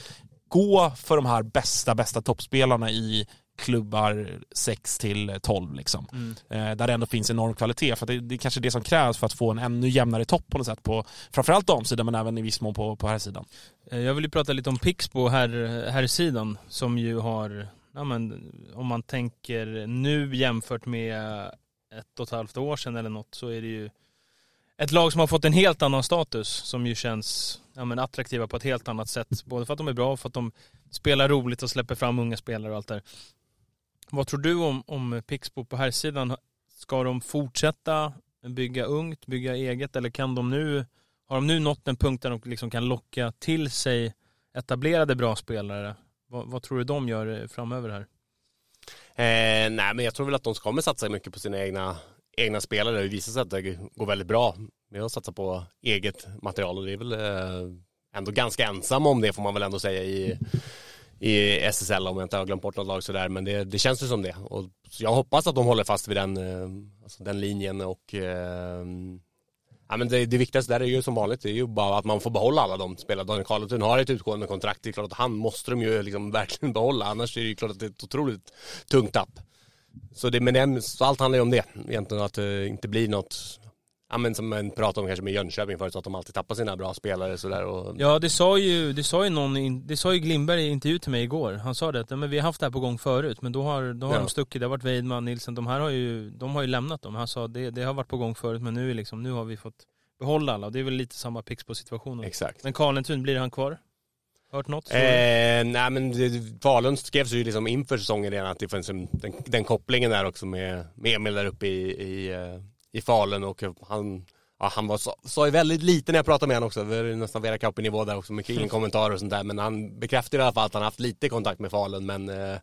Gå för de här bästa, bästa toppspelarna i klubbar 6 till 12 liksom. Eh, där det ändå finns enorm kvalitet. För att det, det är kanske det som krävs för att få en ännu jämnare topp på något sätt på framförallt damsidan men även i viss mån på, på här sidan. Eh, Jag vill ju prata lite om Pixbo här, här sidan som ju har, ja men om man tänker nu jämfört med ett och ett halvt år sedan eller något så är det ju ett lag som har fått en helt annan status som ju känns ja, men attraktiva på ett helt annat sätt. Både för att de är bra och för att de spelar roligt och släpper fram unga spelare och allt där. Vad tror du om, om Pixbo på här sidan? Ska de fortsätta bygga ungt, bygga eget eller kan de nu har de nu nått en punkt där de liksom kan locka till sig etablerade bra spelare? Vad, vad tror du de gör eh, framöver här? Eh, nej men jag tror väl att de kommer satsa mycket på sina egna, egna spelare. Det visar sig att det går väldigt bra med att satsa på eget material och det är väl eh, ändå ganska ensam om det får man väl ändå säga i, i SSL om jag inte har glömt bort något lag sådär men det, det känns ju som det. Och så jag hoppas att de håller fast vid den, eh, alltså den linjen och eh, Ja, men det, det viktigaste där är ju som vanligt, det är ju bara att man får behålla alla de spelare. Daniel Karlsson har ett utgående kontrakt, det är klart att han måste de ju liksom *laughs* verkligen behålla, annars är det ju klart att det är ett otroligt tungt tapp. Så, det, men det, så allt handlar ju om det, egentligen att det inte blir något, ja men som man pratade om kanske med Jönköping förut, att de alltid tappar sina bra spelare sådär och Ja, det sa ju, det sa ju någon, det sa ju Glimberg i intervju till mig igår. Han sa det att ja, men vi har haft det här på gång förut, men då har, då har Ja. de stuckit. Det har varit Weidman, Nilsen, de här har ju, de har ju lämnat dem. Han sa det, det har varit på gång förut, men nu liksom, nu har vi fått behålla alla. Det är väl lite samma pix på situationen. exakt. Men Karlentun, blir han kvar? Hört något? Så- Eh, nej men Falun skrevs ju liksom inför säsongen redan att det fanns en, den, den kopplingen där också med, med Emil där uppe i, i, eh, i Falun och han, ja, han var, sa, sa ju väldigt lite när jag pratade med honom också, det är nästan Vera Kauppi-nivå där också, mycket ingen *laughs* kommentarer och sånt där men han bekräftade i alla fall att han haft lite kontakt med Falun men eh,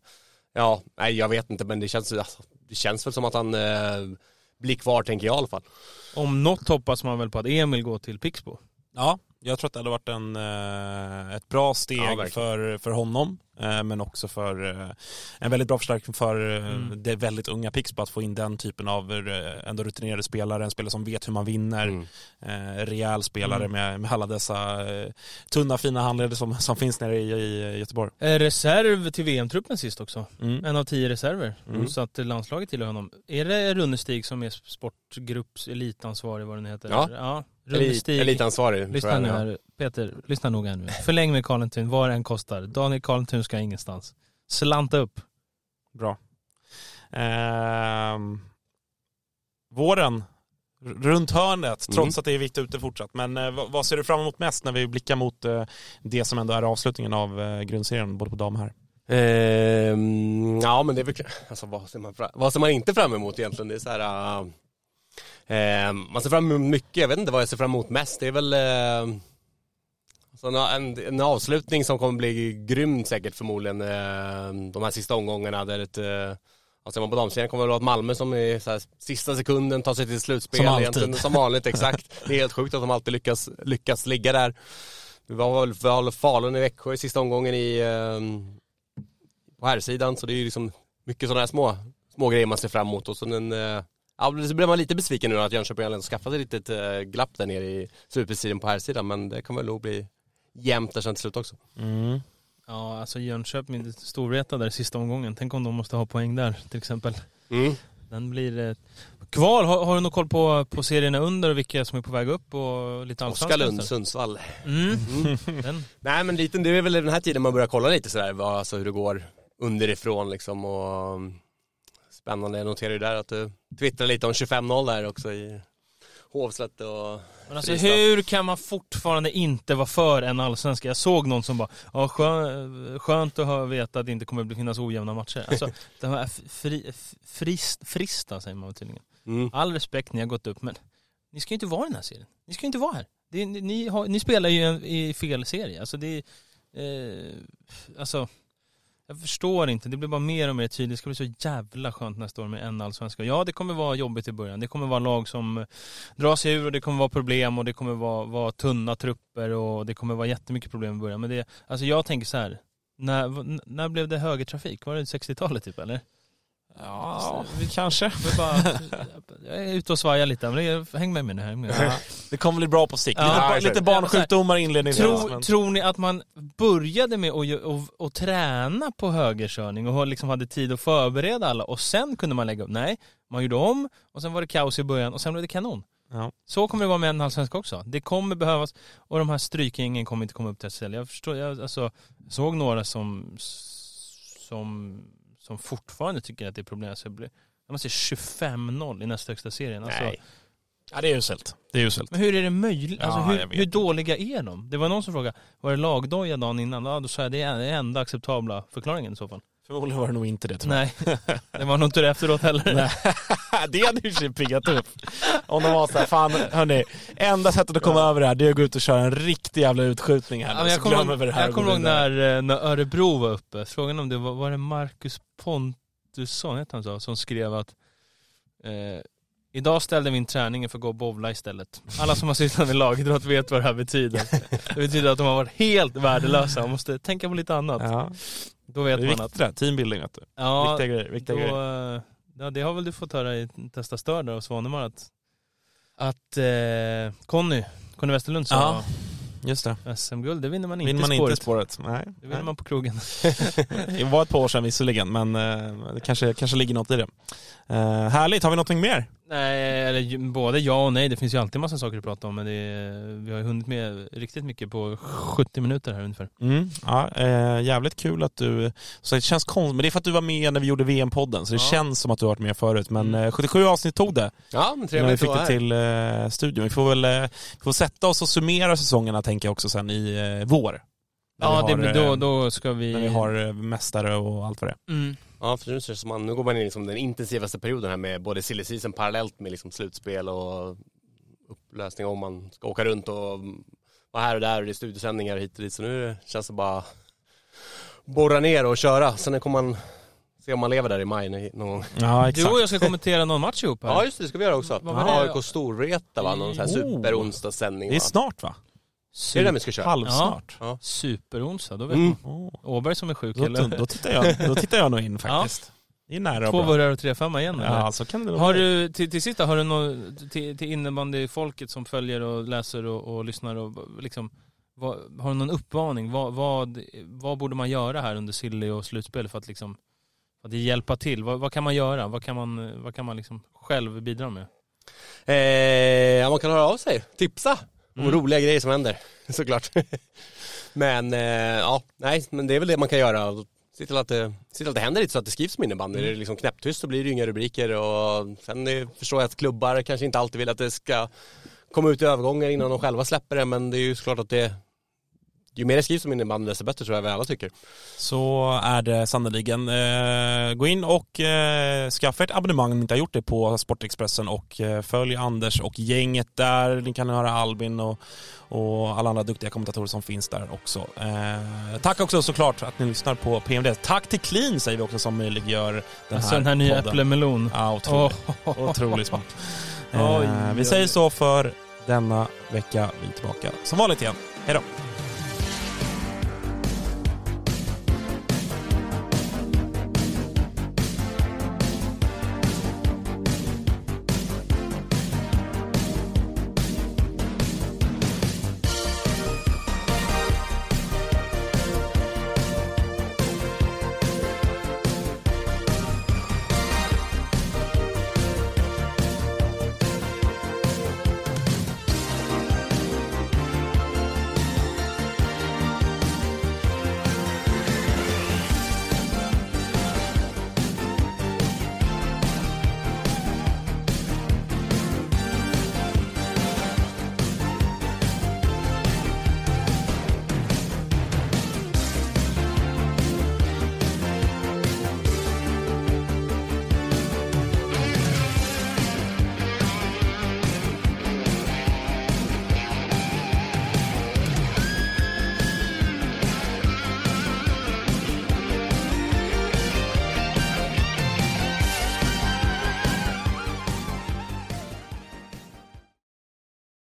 ja, nej jag vet inte men det känns, alltså, det känns väl som att han eh, blir kvar tänker jag i alla fall. Om något hoppas man väl på att Emil går till Pixbo. Ja, jag tror att det hade varit en, eh, ett bra steg Ja, för, för honom, eh, men också för eh, en väldigt bra förstärkning för Mm. det väldigt unga Pixbo att få in den typen av ändå rutinerade spelare, en spelare som vet hur man vinner, Mm. rejäl spelare Mm. med, med alla dessa tunna fina handleder som, som finns nere i, i Göteborg. Reserv till VM-truppen sist också. Mm. En av tio reserver. Mm. Så att landslaget tillhör honom. Är det Runnestig som är sportgrupps elitansvarig vad den heter? Ja. ja. Runnestig. elitansvarig. Lyssna nu här, Peter, lyssna noga nu. Förläng med Karlentun, vad det än kostar. Daniel Karlentun ska ingenstans. Slanta upp. Bra. Ehm, våren, runt hörnet, trots Mm. att det är vitt ute fortsatt. Men eh, vad, ser du fram emot mest när vi blickar mot eh, det som ändå är avslutningen av eh, grundserien, både på dam och här? Ehm, ja men det är väl, alltså vad ser man, fram, vad ser man inte fram emot egentligen? Det är så här, ehm, man ser fram emot mycket, jag vet inte vad jag ser fram emot mest. Det är väl äh, alltså en, en avslutning som kommer bli grym säkert förmodligen. Äh, de här sista omgångarna där ett Alltså man på damsidan kommer det vara att Malmö som i här, sista sekunden tar sig till slutspel Som alltid. som vanligt exakt. Det är helt sjukt att de alltid lyckas, lyckas ligga där. Vi var väl Falun i Växjö i sista omgången i på här sidan så det är ju liksom mycket sådana här små, små grejer man ser fram emot och så eh, ja, så blir man lite besviken nu att Jönköping har skaffat ett litet eh, glapp där nere i superstriden på här sidan men det kommer nog bli jämnt där sen till slut också. Mm. Ja, alltså Jönköping, Storvreta där i sista omgången. Tänk om de måste ha poäng där till exempel. Mm. Den blir eh, kval. Har, har du någon koll på, på serierna under och vilka som är på väg upp och lite allsvenska? Oskarlund, Sundsvall. Mm. Mm. *laughs* Den. Nej men lite, det är väl den här tiden man börjar kolla lite sådär, alltså hur det går underifrån liksom och spännande, jag noterar ju där att du twittrar lite om 25-0 där också i Hovslätt och Men alltså Fristad. hur kan man fortfarande inte vara för en allsvenska? Jag såg någon som bara, ja skö- skönt att veta att det inte kommer att finnas ojämna matcher. Alltså, *laughs* de här fri, frist, frista säger man tydligen. mm. All respekt, ni har gått upp, men ni ska ju inte vara i den här serien. Ni ska ju inte vara här. Det, är- ni, har, ni spelar ju en- i fel serie. Alltså det är, eh, alltså, jag förstår inte. Det blir bara mer och mer tydligt. Det ska bli så jävla skönt nästa år med en allsvenska. Ja, det kommer vara jobbigt i början. Det kommer vara lag som drar sig ur och det kommer vara problem och det kommer vara, vara tunna trupper och det kommer vara jättemycket problem i början. Men det, alltså jag tänker så här. När, när blev det högertrafik? Var det 60-talet typ eller? Ja, kanske. Jag, bara, jag är ute och svajar lite, men häng med mig nu. Häng med mig. Det kommer bli bra på sikt. Ja, lite, lite barnsjukdomar inledningsvis. Tror, men- tror ni att man började med att, och, och träna på högerkörning och ha- liksom hade tid att förbereda alla och sen kunde man lägga upp? Nej, man gjorde om och sen var det kaos i början och sen blev det kanon. Ja. Så kommer det vara med en allsvenska också. Det kommer behövas och de här strykgängen kommer inte komma upp till SSL. Jag förstår, jag alltså, såg några som, som, som fortfarande tycker att det är problem. Så blir, när man ser 25-0 i nästa högsta serien. Alltså, Nej. ja, det är uselt. Det är uselt. men hur är det möjligt? Alltså, Ja, hur, hur dåliga är de? Det var någon som frågade, var det lagdoja dagen innan? Ja, då sa jag det är den enda acceptabla förklaringen i så fall. Förmodligen var det nog inte det. tror jag. Nej, det var nog inte det efteråt heller. Nej. *laughs* det hade ju sig piggat upp. Om de var såhär, fan hörni, enda sättet att komma över det här det är att gå ut och köra en riktig jävla utskjutning här. Ja, men jag kommer glömmer ihåg, när, eh, när Örebro var uppe. Frågan om det var, var det Marcus Pontusson, heter han så, som skrev att eh, Idag ställde vi in träningen för att gå och bowla istället. Alla som har sysslat med lagidrott vet vad det här betyder. *laughs* Det betyder att de har varit helt värdelösa och måste tänka på lite annat. Ja, Då det är vet man viktigt att... Teambuilding vet du. Ja, viktiga grejer. Viktiga då, grejer. eh, ja, det har väl du fått höra i Testa Stör där av Svanemar att, att eh, Conny, Conny Westerlund sa Ja. Just det. SM-guld, det vinner man inte Vinner man i inte spåret. spåret? Nej. Det vinner man på krogen. *laughs* *laughs* Det var ett par år sedan visserligen, men eh, det kanske, kanske ligger något i det. Eh, härligt, har vi någonting mer? Nej, eller både ja och nej. Det finns ju alltid massa saker att prata om. Men det är, vi har ju hunnit med riktigt mycket på 70 minuter här ungefär. Mm, ja, eh, jävligt kul att du... Så det känns konstigt, men det är för att du var med när vi gjorde VM-podden, så det Ja. känns som att du har varit med förut. Men Mm. eh, 77 avsnitt tog det, Ja men när vi trevligt fick det till eh, studion. Vi får väl eh, vi får sätta oss och summera säsongerna, tänker jag också sen i eh, vår. Ja, vi det, har, blir- eh, då, då ska vi... När vi har mästare och allt vad det är. Mm. Ja, för nu, ser det som man, nu går man in i liksom den intensivaste perioden här med både silly season parallellt med liksom slutspel och upplösning om man ska åka runt och vara här och där och det är studiesändningar hit och dit. Så nu känns det bara borra ner och köra. Sen kommer man se om man lever där i maj någon gång. Ja, Du exakt. och jag ska kommentera någon match ihop här. Ja just det, det ska vi göra också. AIK Storvreta va, någon sån här Oh. super onsdagssändning Det är snart va? Är det den vi ska köra? Halvsnart. Ja. Superonsdag, då vet Mm. man. Åberg som är sjuk Då, eller? då, tittar jag, då tittar jag nog in faktiskt. Det är nära Två bra. vurrar och tre femma igen eller? Ja, så kan det Har du, till, till sist då, har du något till, till innebandyfolket som följer och läser och, och lyssnar och liksom, vad, har du någon uppmaning? Vad, vad, vad borde man göra här under silly och slutspel för att liksom, för att hjälpa till? Vad, vad kan man göra? Vad kan man, vad kan man liksom själv bidra med? Eh, ja, man kan höra av sig, tipsa Mm. roliga grejer som händer, *laughs* såklart. men eh, ja, nej, men det är väl det man kan göra. Se till att det, se till att det händer lite så att det skrivs om innebandy. Är det liksom knäpptyst så blir det ju inga rubriker och sen eh, förstår jag att klubbar kanske inte alltid vill att det ska komma ut i övergångar innan de själva släpper det, men det är ju såklart att det ju mer det skrivs om innebandy desto bättre tror jag vi alla tycker. Så är det sannoliken. Eh, gå in och eh, skaffa ett abonnemang om ni inte har gjort det på Sportexpressen och eh, följ Anders och gänget där. Ni kan höra Albin och, och alla andra duktiga kommentatorer som finns där också. Eh, tack också såklart att ni lyssnar på PMD. Tack till Clean säger vi också som möjliggör den Alltså här den här nya podden. äpplemelon. Ja, otroligt. Åh. Otroligt smart. Oj, Eh, vi säger så för denna vecka. Vi är tillbaka som vanligt igen. Hej då!